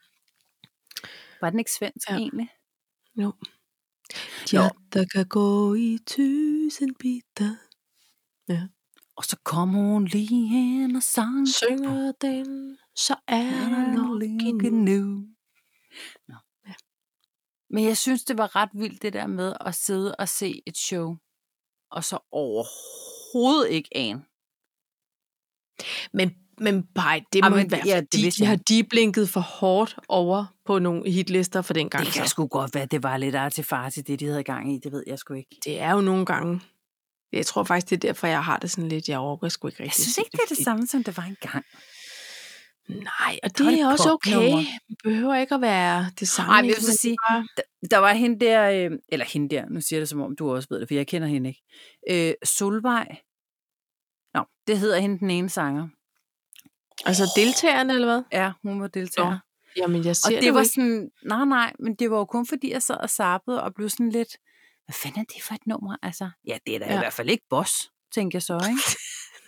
var den ikke svensk Ja. egentlig? Jo. Nå. der kan gå i tusind biter. Og så kom hun lige hen og sang. Synger den, så er der nok Lykke en nu. Nå. Ja. Men jeg synes, det var ret vildt det der med at sidde og se et show, og så overhovedet ikke an. Men, men bare, det må men men, være, ja, de jeg. har deblinket for hårdt over på nogle hitlister for den gang. Det kan så. sgu godt være, det var lidt artefar til det, de havde gang i. Det ved jeg sgu ikke. det er jo nogle gange... Jeg tror faktisk, det er derfor, jeg har det sådan lidt, jeg overgår sgu ikke Jeg rigtig. synes ikke, det er det samme, som det var engang. Nej, og det det er også okay. Det behøver ikke at være det samme. Ej, men jeg vil så sige, der, der var hende der, øh, eller hende der, nu siger jeg det som om, du også ved det, for jeg kender hende ikke. Øh, Solvej. Nå, det hedder hende den ene sanger. Altså deltagerne, eller hvad? Ja, hun var deltager. Nå, Jamen, jeg Og ser det, det, jo var ikke. sådan, nej, nej, men det var jo kun fordi, jeg sad og sappede og blev sådan lidt, hvad fanden er det for et nummer? Altså, ja, det er da ja. I hvert fald ikke Boss, tænker jeg så, ikke?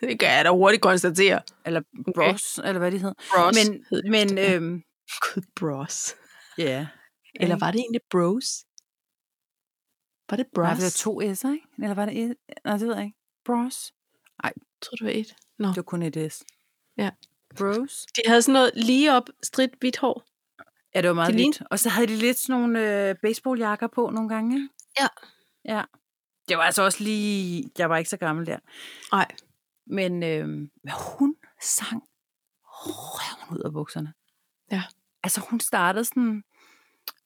Det kan jeg da hurtigt konstatere. Eller Okay. Bros, eller hvad det hed. Bros. Men, hed det men vist. øhm, Gud, bros. ja. Eller Ikke? var det egentlig bros? Var det bros? Nej, det var to S'er, ikke? Eller var det et? Nej, det ved jeg ikke. Bros. Jeg tror, det var et. Nå. Det var kun et S. Ja. Bros. De havde sådan noget lige op, stridt hvidt hår. Ja, det var meget Det vildt. Og så havde de lidt sådan nogle øh, baseballjakker på nogle gange. Ja. Ja. Det var altså også lige... Jeg var ikke så gammel der. Nej. Men øh, hun sang røven ud af bukserne. Ja. Altså hun startede sådan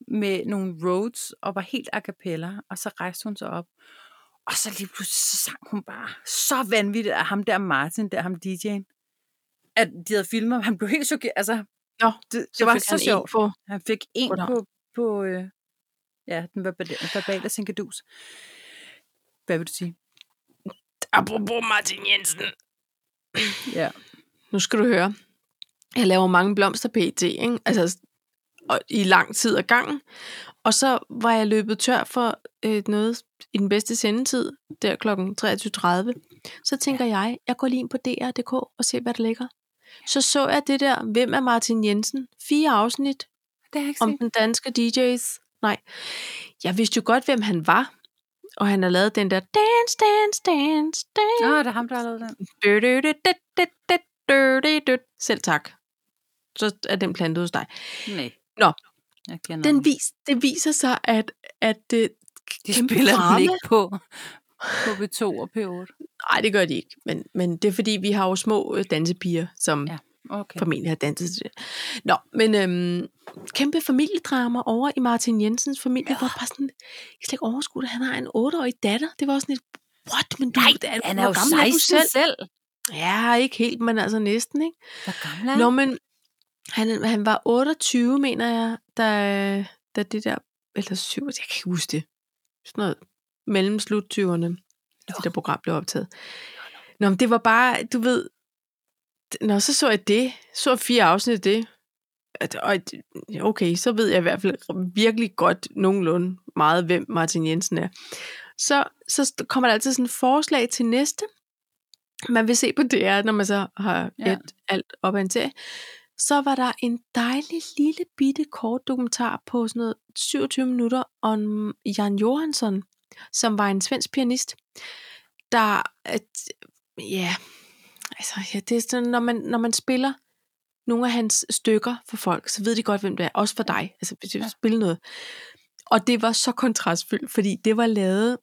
med nogle roads og var helt a cappella, og så rejste hun sig op. Og så lige pludselig så sang hun bare så vanvittigt af ham der Martin, der ham DJ'en. At de havde filmet, han blev helt chokeret. Altså, Nå, det, det var så sjovt. en på. Han fik en Goddag. på, på øh, ja, den verbale, verbale sinkadus. Hvad vil du sige? Apropos Martin Jensen. Ja. Nu skal du høre. Jeg laver mange blomster pt, ikke? Altså, og i lang tid ad gangen. Og så var jeg løbet tør for øh, noget i den bedste sendetid, der kl. 23.30. Så tænker jeg, jeg går lige ind på DR.dk og ser, hvad der ligger så så jeg det der, hvem er Martin Jensen? Fire afsnit det ikke om set. den danske DJ's. Nej, jeg vidste jo godt, hvem han var. Og han har lavet den der dance, dance, dance, dance. Nå, det er ham, der har lavet den. Selv tak. Så er den plantet hos dig. Nej. Nå, jeg den vis, det viser sig, at, at det, de spiller drama. den ikke på på B2 og P8. Nej, det gør de ikke. Men, men det er fordi, vi har jo små øh, dansepiger, som ja. Okay. formentlig har danset til det. Nå, men øhm, kæmpe familiedrama over i Martin Jensens familie, ja. hvor bare sådan, jeg slet ikke overskue det, han har en 8-årig datter. Det var også sådan et, what, men du, Nej, er, han er jo gammel er du 16 selv. selv. Ja, ikke helt, men altså næsten, ikke? Hvor gammel er han? Nå, men han, han var 28, mener jeg, da, da det der, eller 7, jeg kan ikke huske det. Sådan noget mellem slut 20'erne, det der program blev optaget. Nå, men det var bare, du ved, Nå, så så jeg det. Så fire afsnit af det. Og, okay, så ved jeg i hvert fald virkelig godt nogenlunde meget, hvem Martin Jensen er. Så, så kommer der altid sådan et forslag til næste. Man vil se på DR, når man så har Ja. et alt op ad en serie. Så var der en dejlig lille bitte kort dokumentar på sådan noget 27 minutter om Jan Johansson, som var en svensk pianist, der, at, ja, altså, ja, det er sådan, når man, når man spiller nogle af hans stykker for folk, så ved de godt, hvem det er. Også for dig. Altså, hvis du Ja. ja. spille noget. Og det var så kontrastfyldt, fordi det var lavet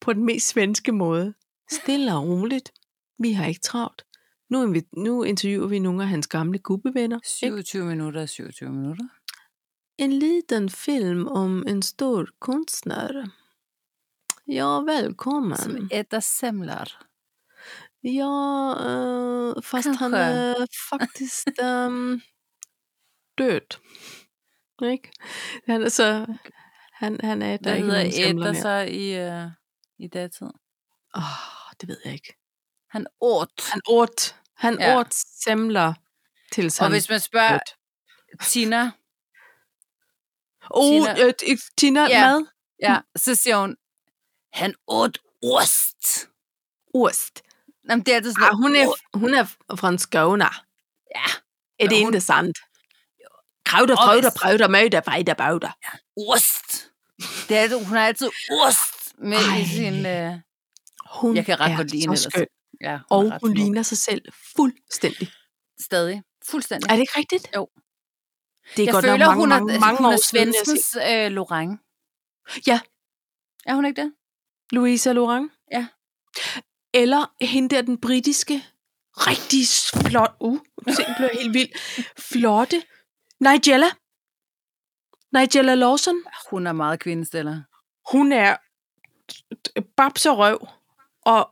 på den mest svenske måde. Stille og roligt. Vi har ikke travlt. Nu, vi, nu interviewer vi nogle af hans gamle gubbevenner. ikke? 27 minutter er 27 minutter. En liten film om en stor kunstner. Ja, välkommen. Som äter semlor. Ja, eh, fast han Kanske. är faktiskt ehm, död. Ikke? Han så... Han, han er der Hvad ikke nogen semler mere. så i, uh, i datid? Åh, det ved jeg ikke. Han åt. Han åt, han Ja. åt semler til Og han hvis man spørger død. Tina, Oh, Tina, øh, Tina Ja. mad? ja, så siger hun, han åt ost. Ost. Jamen, det er altid sådan Ah, hun, er, hun er fra Skåne. Ja, Er det hun- ikke sandt? Krauter, Og hvis- prøvter, møder, fejder, bagter. ost. Det er, hun har altid ost med Ej. i sin... Uh, Hun Jeg kan ret godt lide hende ja, Og er ret hun ligner sig selv fuldstændig. Stadig. Fuldstændig. Er det ikke rigtigt? Jo. Det er jeg godt føler, nok mange, hun er, mange, mange hun er svenskens øh, Lorang. Ja. Er hun ikke det? Louisa Laurent. Ja. Eller hende der, den britiske, rigtig flot, uh, nu blev helt vild, flotte, Nigella. Nigella Lawson. Hun er meget kvindestiller. Hun er babs og røv, og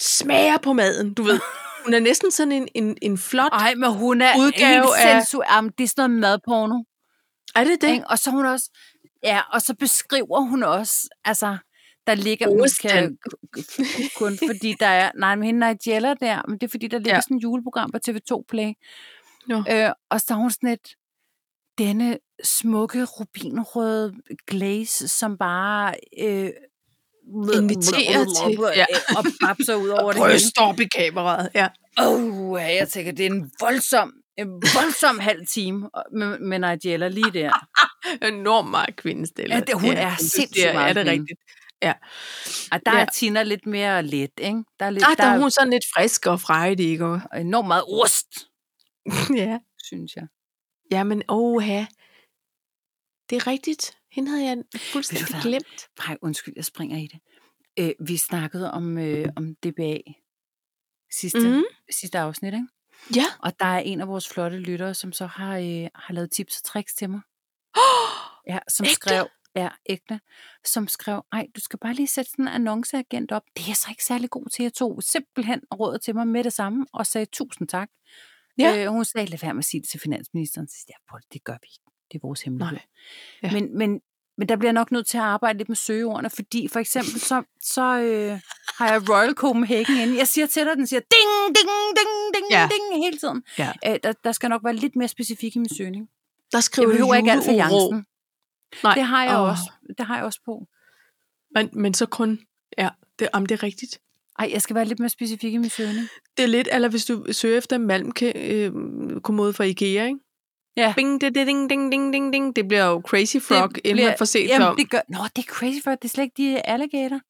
smager på maden, du ved. Hun er næsten sådan en, en, en flot... Ej, men hun er Udgave helt af- sensu... Jamen, det er sådan noget madporno. Er det det? Og så hun også... Ja, og så beskriver hun også... Altså, der ligger... Jeg kun fordi der er... Nej, men hende Nigella der, men det er fordi, der ligger ja. Ja. sådan et juleprogram på TV2 Play. Nå. Øh, og så er hun sådan et... Denne smukke rubinrøde glaze, som bare... Øh, Inviterer til- ja. og babser ud over det hele. Op i kameraet, ja. Oh, jeg tænker, det er en voldsom, en voldsom halv time med, med Nigella lige der. Enormt meget kvindestiller. Ja, det- hun er det sindssygt er- meget Er det kvinde. Rigtigt? Og der ja. Ja. er Tina lidt mere let, ikke? Der er, lidt, Ah, der er hun sådan lidt frisk og frejdig, ikke? Og- enormt meget ost, ja. synes jeg. Jamen, oha. Det er rigtigt. Hende havde jeg fuldstændig glemt. Nej, undskyld, jeg springer i det. Øh, vi snakkede om, øh, om DBA sidste, mm. Sidste afsnit, ikke? Ja. Og der er en af vores flotte lyttere, som så har, øh, har lavet tips og tricks til mig. Ja, som Ægte? skrev, ja, ægte, som skrev, ej, du skal bare lige sætte sådan en annonceagent op. Det er jeg så ikke særlig god til. Jeg tog simpelthen rådet til mig med det samme, og sagde tusind tak. Ja. Øh, hun sagde, lad være med at sige det til finansministeren. Så siger jeg, "Paul, det gør vi ikke. Det er vores hemmelighed. Nej. Ja. Men, men, men der bliver jeg nok nødt til at arbejde lidt med søgeordene, fordi for eksempel så, så øh, har jeg Royal Copenhagen inde. Jeg siger til dig, den siger ding, ding, ding, ding, Ja. ding hele tiden. Ja. Øh, der, der skal nok være lidt mere specifik i min søgning. Der Jeg skriver behøver ikke alt for. Jansen. Nej. Det har jeg Åh. også. Det har jeg også på. Men, men så kun... Ja, det, om det er rigtigt. Ej, jeg skal være lidt mere specifik i min søgning. Det er lidt, eller hvis du søger efter malmke øh, fra Ikea, ikke? Ja. Bing, ding, ding, ding, ding, ding, ding. Det bliver jo Crazy Frog, det inden man får set jamen, om. det gør, Nå, det er crazy for, det er slet ikke de alligator.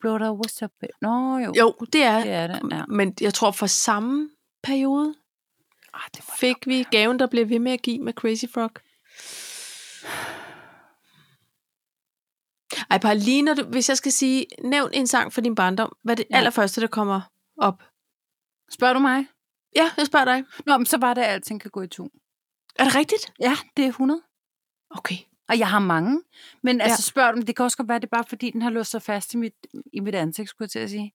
Blotter, what's up? Nå, jo. Jo, det er, Det er det, ja. Men jeg tror for samme periode Ah, det det fik vi gaven, der bliver ved med at give med Crazy Frog. Ej, bare lige når du, hvis jeg skal sige, nævn en sang for din barndom, hvad er det Ja. allerførste, der kommer op? Spørger du mig? Ja, jeg spørger dig. Nå, men så var det, at alting kan gå i to. Er det rigtigt? Ja, det er 100. Okay. Og jeg har mange. Men altså, Ja. spørg dem, det kan også godt være, det er bare fordi, den har låst sig fast i mit, i mit ansigt, skulle jeg til at sige.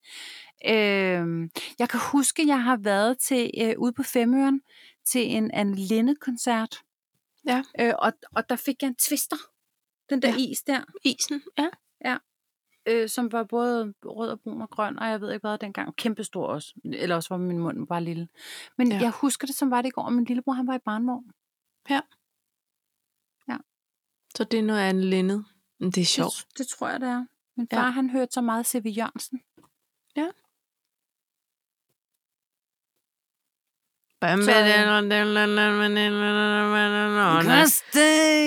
Øhm, jeg kan huske, jeg har været til øh, ude på Femøren til en Anne Linde-koncert. Ja. Øh, og, og der fik jeg en twister. Den der Ja. ja. is der. Isen, ja. øh, som var både rød og brun og grøn, og jeg ved ikke hvad dengang. Kæmpestor også. Eller også var min mund bare lille. Men Ja. ja. jeg husker det, som var det i går, og min lillebror, han var i barnvogn. Så det er noget andet lindet. Men det er sjovt. Det, det tror jeg, det er. Min Ja. far, ja. han hørte så meget C.V. Jørgensen.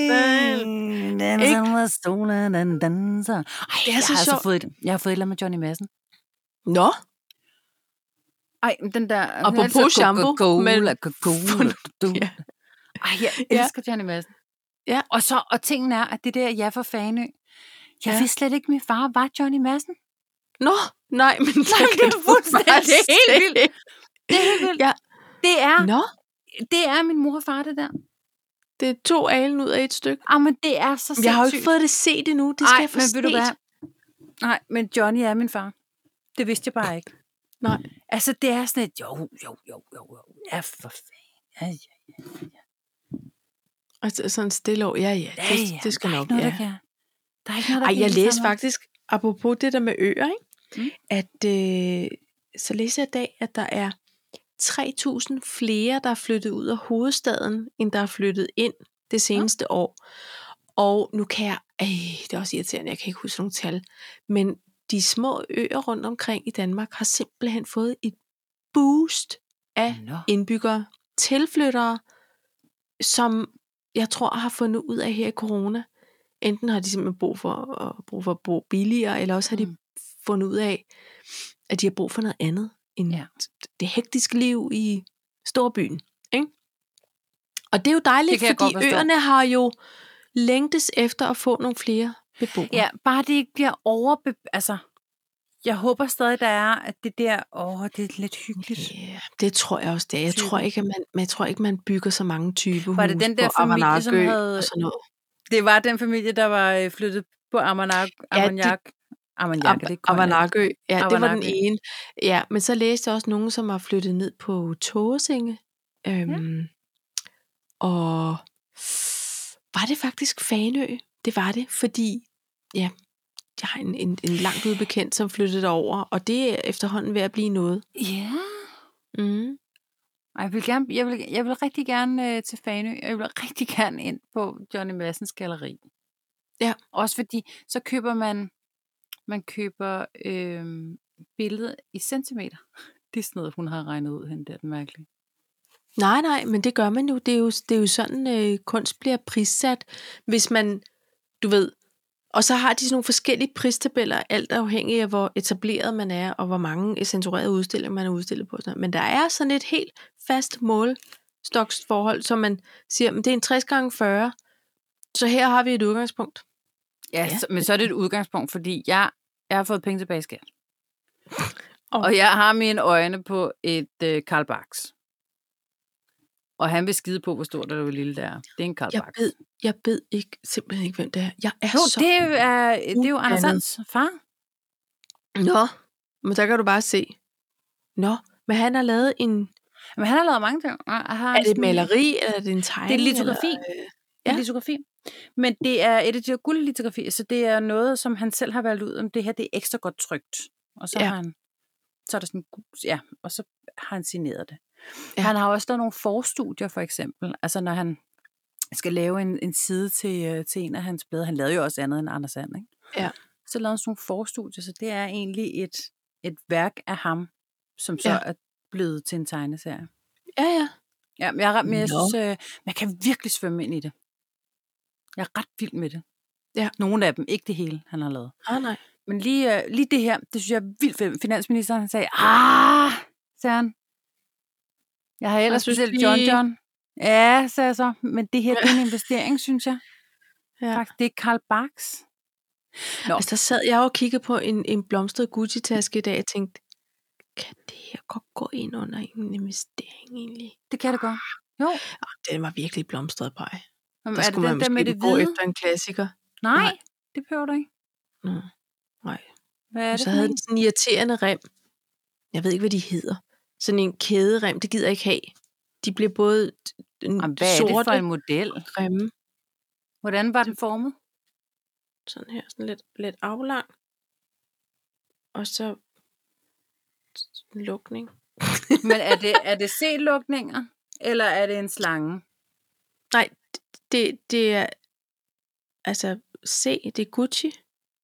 Kirsten, danser med solen, den danser. Ej, Det er jeg så har altså fået, et- jeg har fået et eller med Johnny Madsen. Nå, Ej, den der... Apropos altså, shampoo, Coca-Cola, Coca-Cola. Ja. Ej, jeg Ja. elsker Johnny Madsen. Ja. Og, så, og tingen er, at det der Ja for Fanø, jeg Ja. ja. vidste slet ikke, min far var Johnny Madsen. Nå, nej, men det, det er fuldstændig- er helt vildt. Det er helt vildt. Ja. Det er, Nå, det er min mor og far, det der. det er to alen ud af et stykke. Ah, men det er så sindssygt. Jeg har jo ikke fået det set endnu. Det skal Ej, jeg få men ved du hvad? Nej, men Johnny er min far. Det vidste jeg bare ikke. Nej. Altså, det er sådan et, jo, jo, jo, jo, jo. Ja, for fanden. Ja, ja, Altså sådan stille over. Ja, ja, ja, det, ja. det skal nok. ikke noget, ja. der kan. Der er ikke noget, der Ej, jeg læste faktisk, apropos det der med øer, ikke? Mm. at øh, så læser jeg i dag, at der er 3.000 flere, der er flyttet ud af hovedstaden, end der er flyttet ind det seneste år. Og nu kan jeg, øh, det er også irriterende, jeg kan ikke huske nogle tal, men de små øer rundt omkring i Danmark har simpelthen fået et boost af Nå. indbyggere, tilflyttere, som jeg tror har fundet ud af her i corona. Enten har de simpelthen brug for, at, brug for at bo billigere, eller også har de Mm. fundet ud af, at de har brug for noget andet end Ja. det hektiske liv i storbyen. Ikke? Og det er jo dejligt, fordi øerne har jo længtes efter at få nogle flere beboere. Ja, bare det ikke bliver overbe... Altså, jeg håber stadig, der er, at det der, åh, det er lidt hyggeligt. Ja, det tror jeg også det er. Jeg tror ikke, at man, men jeg tror ikke, man bygger så mange typehuse Var det den der familie, som havde- og sådan noget. Det var den familie, der var øh, flyttet på Armagnac. Ja, Armagnac. Er det Cognac? Avanakø, ja, det var den ene. Ja, men så læste jeg også nogen, som har flyttet ned på Tåsinge. Øhm, Og var det faktisk Fanø? Det var det, fordi ja, jeg har en, en, en langt ude bekendt, som flyttede over, og det er efterhånden ved at blive noget. Ja. Mm. Ej, Jeg vil, gerne, jeg, vil, jeg vil rigtig gerne øh, til Fanø, og jeg vil rigtig gerne ind på Johnny Massens galleri. Ja. Også fordi, så køber man, man køber øh, billedet i centimeter. Det er sådan noget, hun har regnet ud, hende der, den mærkelige. Nej, nej, men det gør man jo. Det er jo, det er jo sådan, øh, kunst bliver prissat, hvis man, du ved, og så har de sådan nogle forskellige pristabeller, alt afhængig af, hvor etableret man er, og hvor mange censurerede udstillinger man er udstillet på. Men der er sådan et helt fast målstoksforhold, som man siger, men det er en 60 gange 40, så her har vi et udgangspunkt. Ja. Så, men så er det et udgangspunkt, fordi jeg, jeg har fået penge tilbage i skat. Og- Og jeg har mine øjne på et øh, Karl Barks. Og han vil skide på, hvor stort eller hvor lille det er. Det er en Karl Jeg Barks. ved, jeg ved ikke, simpelthen ikke, hvem det er. Jeg er Jo, så... det er, det er jo Anders. Sands far. Nå, men der kan du bare se. Nå, men han har lavet en... Men han har lavet mange ting. Har Er det et maleri, eller er det en tegning? Det er litografi. Eller, øh, Ja. Ja. Litografi. Men det er de her guldlitografier, så det er noget, som han selv har valgt ud, om det her det er ekstra godt trygt. Og så Ja. har han, så er der sådan, ja, og så har han signeret det. Ja. Han har også lavet nogle forstudier, for eksempel. Altså når han skal lave en, en side til, øh, til en af hans blade. Han lavede jo også andet end Anders Sand, ikke? Ja. Så lavede han sådan nogle forstudier, så det er egentlig et, et værk af ham, som så Ja. er blevet til en tegneserie. Ja, ja. Ja, men jeg, men jeg Nå. synes, øh, man kan virkelig svømme ind i det. Jeg er ret vild med det. Ja. Nogle af dem, ikke det hele, han har lavet. Ah, nej. Men lige, øh, lige det her, det synes jeg er vildt fedt. Finansministeren han sagde, ah, sagde han. Jeg har ellers specielt lige- John John. Ja, sagde jeg så. Men det her, det er en investering, synes jeg. Ja. Faktisk, det er Karl Barks. Nå. Altså, der sad jeg og kiggede på en, en blomstret Gucci-taske i dag, og tænkte, kan det her godt gå ind under en investering egentlig? Det kan det godt. Jo. Og den var virkelig blomstret på. Jamen, Der er det den der med det gå hvide? efter en klassiker. Nej, Nej. det behøver du ikke. Nå, nej. Hvad er det så havde en? den sådan en irriterende rem. Jeg ved ikke, hvad de hedder. Sådan en kæderem, det gider jeg ikke have. De bliver både t- Jamen, hvad er sorte det for en model? og grimme. Hvordan var den formet? Sådan her, sådan lidt, lidt aflang. Og så en lukning. Men er det, er det C-lukninger, eller er det en slange? Nej, det, det er altså C, det er Gucci.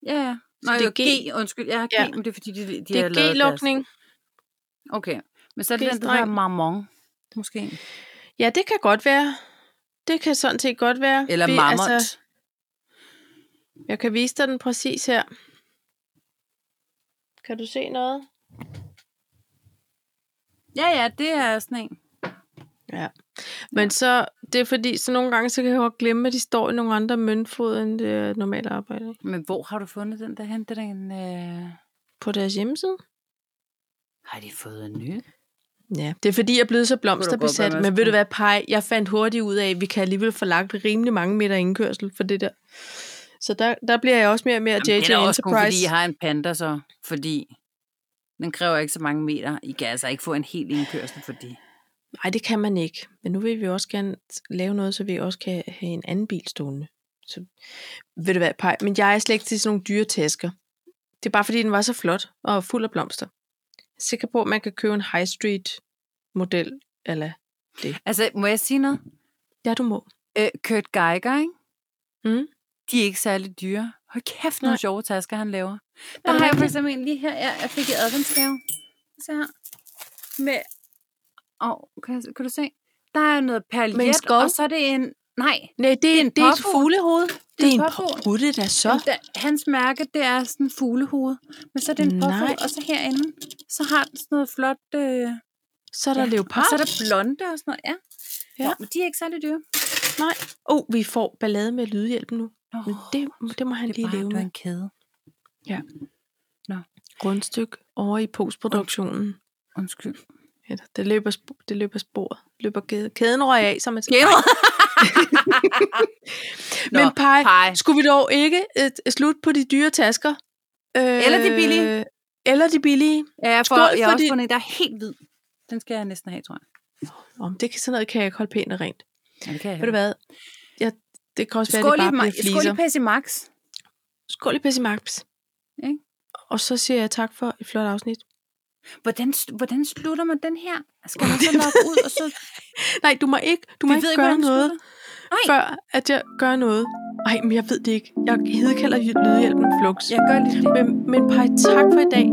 Ja, ja. Nå, det er G. G. Undskyld, har G, Ja. men det er fordi, de, de Det er G-lukning. Okay, men så er det den, der hedder Marmon, måske. Ja, det kan godt være. Det kan sådan set godt være. Eller Vi- Marmont. Altså, jeg kan vise dig den præcis her. Kan du se noget? Ja, ja, det er sådan en. Ja. Men så, det er fordi, så nogle gange, så kan jeg jo glemme, at de står i nogle andre møntfod, end det normalt arbejde. ikke? Men hvor har du fundet den der hen? Det er en, øh... På deres hjemmeside. Har de fået en ny? Ja, det er fordi, jeg er blevet så godt blomsterbesat. Men ved du hvad, Pej, jeg fandt hurtigt ud af, at vi kan alligevel få lagt rimelig mange meter indkørsel for det der. Så der, der bliver jeg også mere og mere Jamen, JJ det er også kun, Enterprise. fordi I har en panda så. Fordi den kræver ikke så mange meter. I kan altså ikke få en helt indkørsel for det. Nej, det kan man ikke. Men nu vil vi også gerne lave noget, så vi også kan have en anden bil stående. Så, ved du hvad, Pej, men jeg er slet ikke til sådan nogle dyre tasker. Det er bare fordi, den var så flot og fuld af blomster. Jeg er sikker på, at man kan købe en high street model. Eller, Altså, må jeg sige noget? ja, du må. Øh, Kurt Geiger, ikke? Mm. De er ikke særlig dyre. Hold kæft, nogle sjove tasker, han laver. Der Ja, har jeg for eksempel en lige her, jeg, jeg fik i adventsgave. Så her. Med... Åh, oh, kan, kan du se? Der er noget perlet, og så er det en... Nej, Nej, det, er, en det er et påfugl. fuglehoved. Det er en en da så. Jamen, der, hans mærke, det er sådan en fuglehoved. Men så er det en påfugl, og så herinde, så har den sådan noget flot... Øh, Så er der ja, ja, leopard. Og så er der blonde og sådan noget, ja. Ja. ja. Nå, men de er ikke særlig dyre. Nej. Oh, vi får ballade med lydhjælpen nu. Oh, Men det, det må han det lige bare, leve er med. en kæde. Grundstykke over i postproduktionen. Undskyld. Ja, det løber, sp- det løber sporet. Løber kæde. Kæden røg af, som man siger. Kæde? Men Pej, Pej. skulle vi dog ikke et, et slut på de dyre tasker? Øh, Eller de billige. Eller de billige. Ja, jeg, får, Skål jeg har for også fundet en, der er helt hvid. Den skal jeg næsten have, tror jeg. Om det kan sådan noget kan jeg ikke holde pænt og rent. Ja, det kan jeg Ved du hvad? Ja, det kan også være, Skål at det i, bare bliver ma- skål fliser. i Pepsi Max. Skål i Pepsi Max. Ikke? Og så siger jeg tak for et flot afsnit. Hvordan, hvordan slutter man den her? Skal man så logge ud, og så... Nej, du må ikke, du må ikke ved ikke, gøre noget. Nej. før at jeg gør noget. Nej, men jeg ved det ikke. Jeg hedkalder lydhjælpen flux. Jeg gør lige det. Men, men Paj, tak for i dag.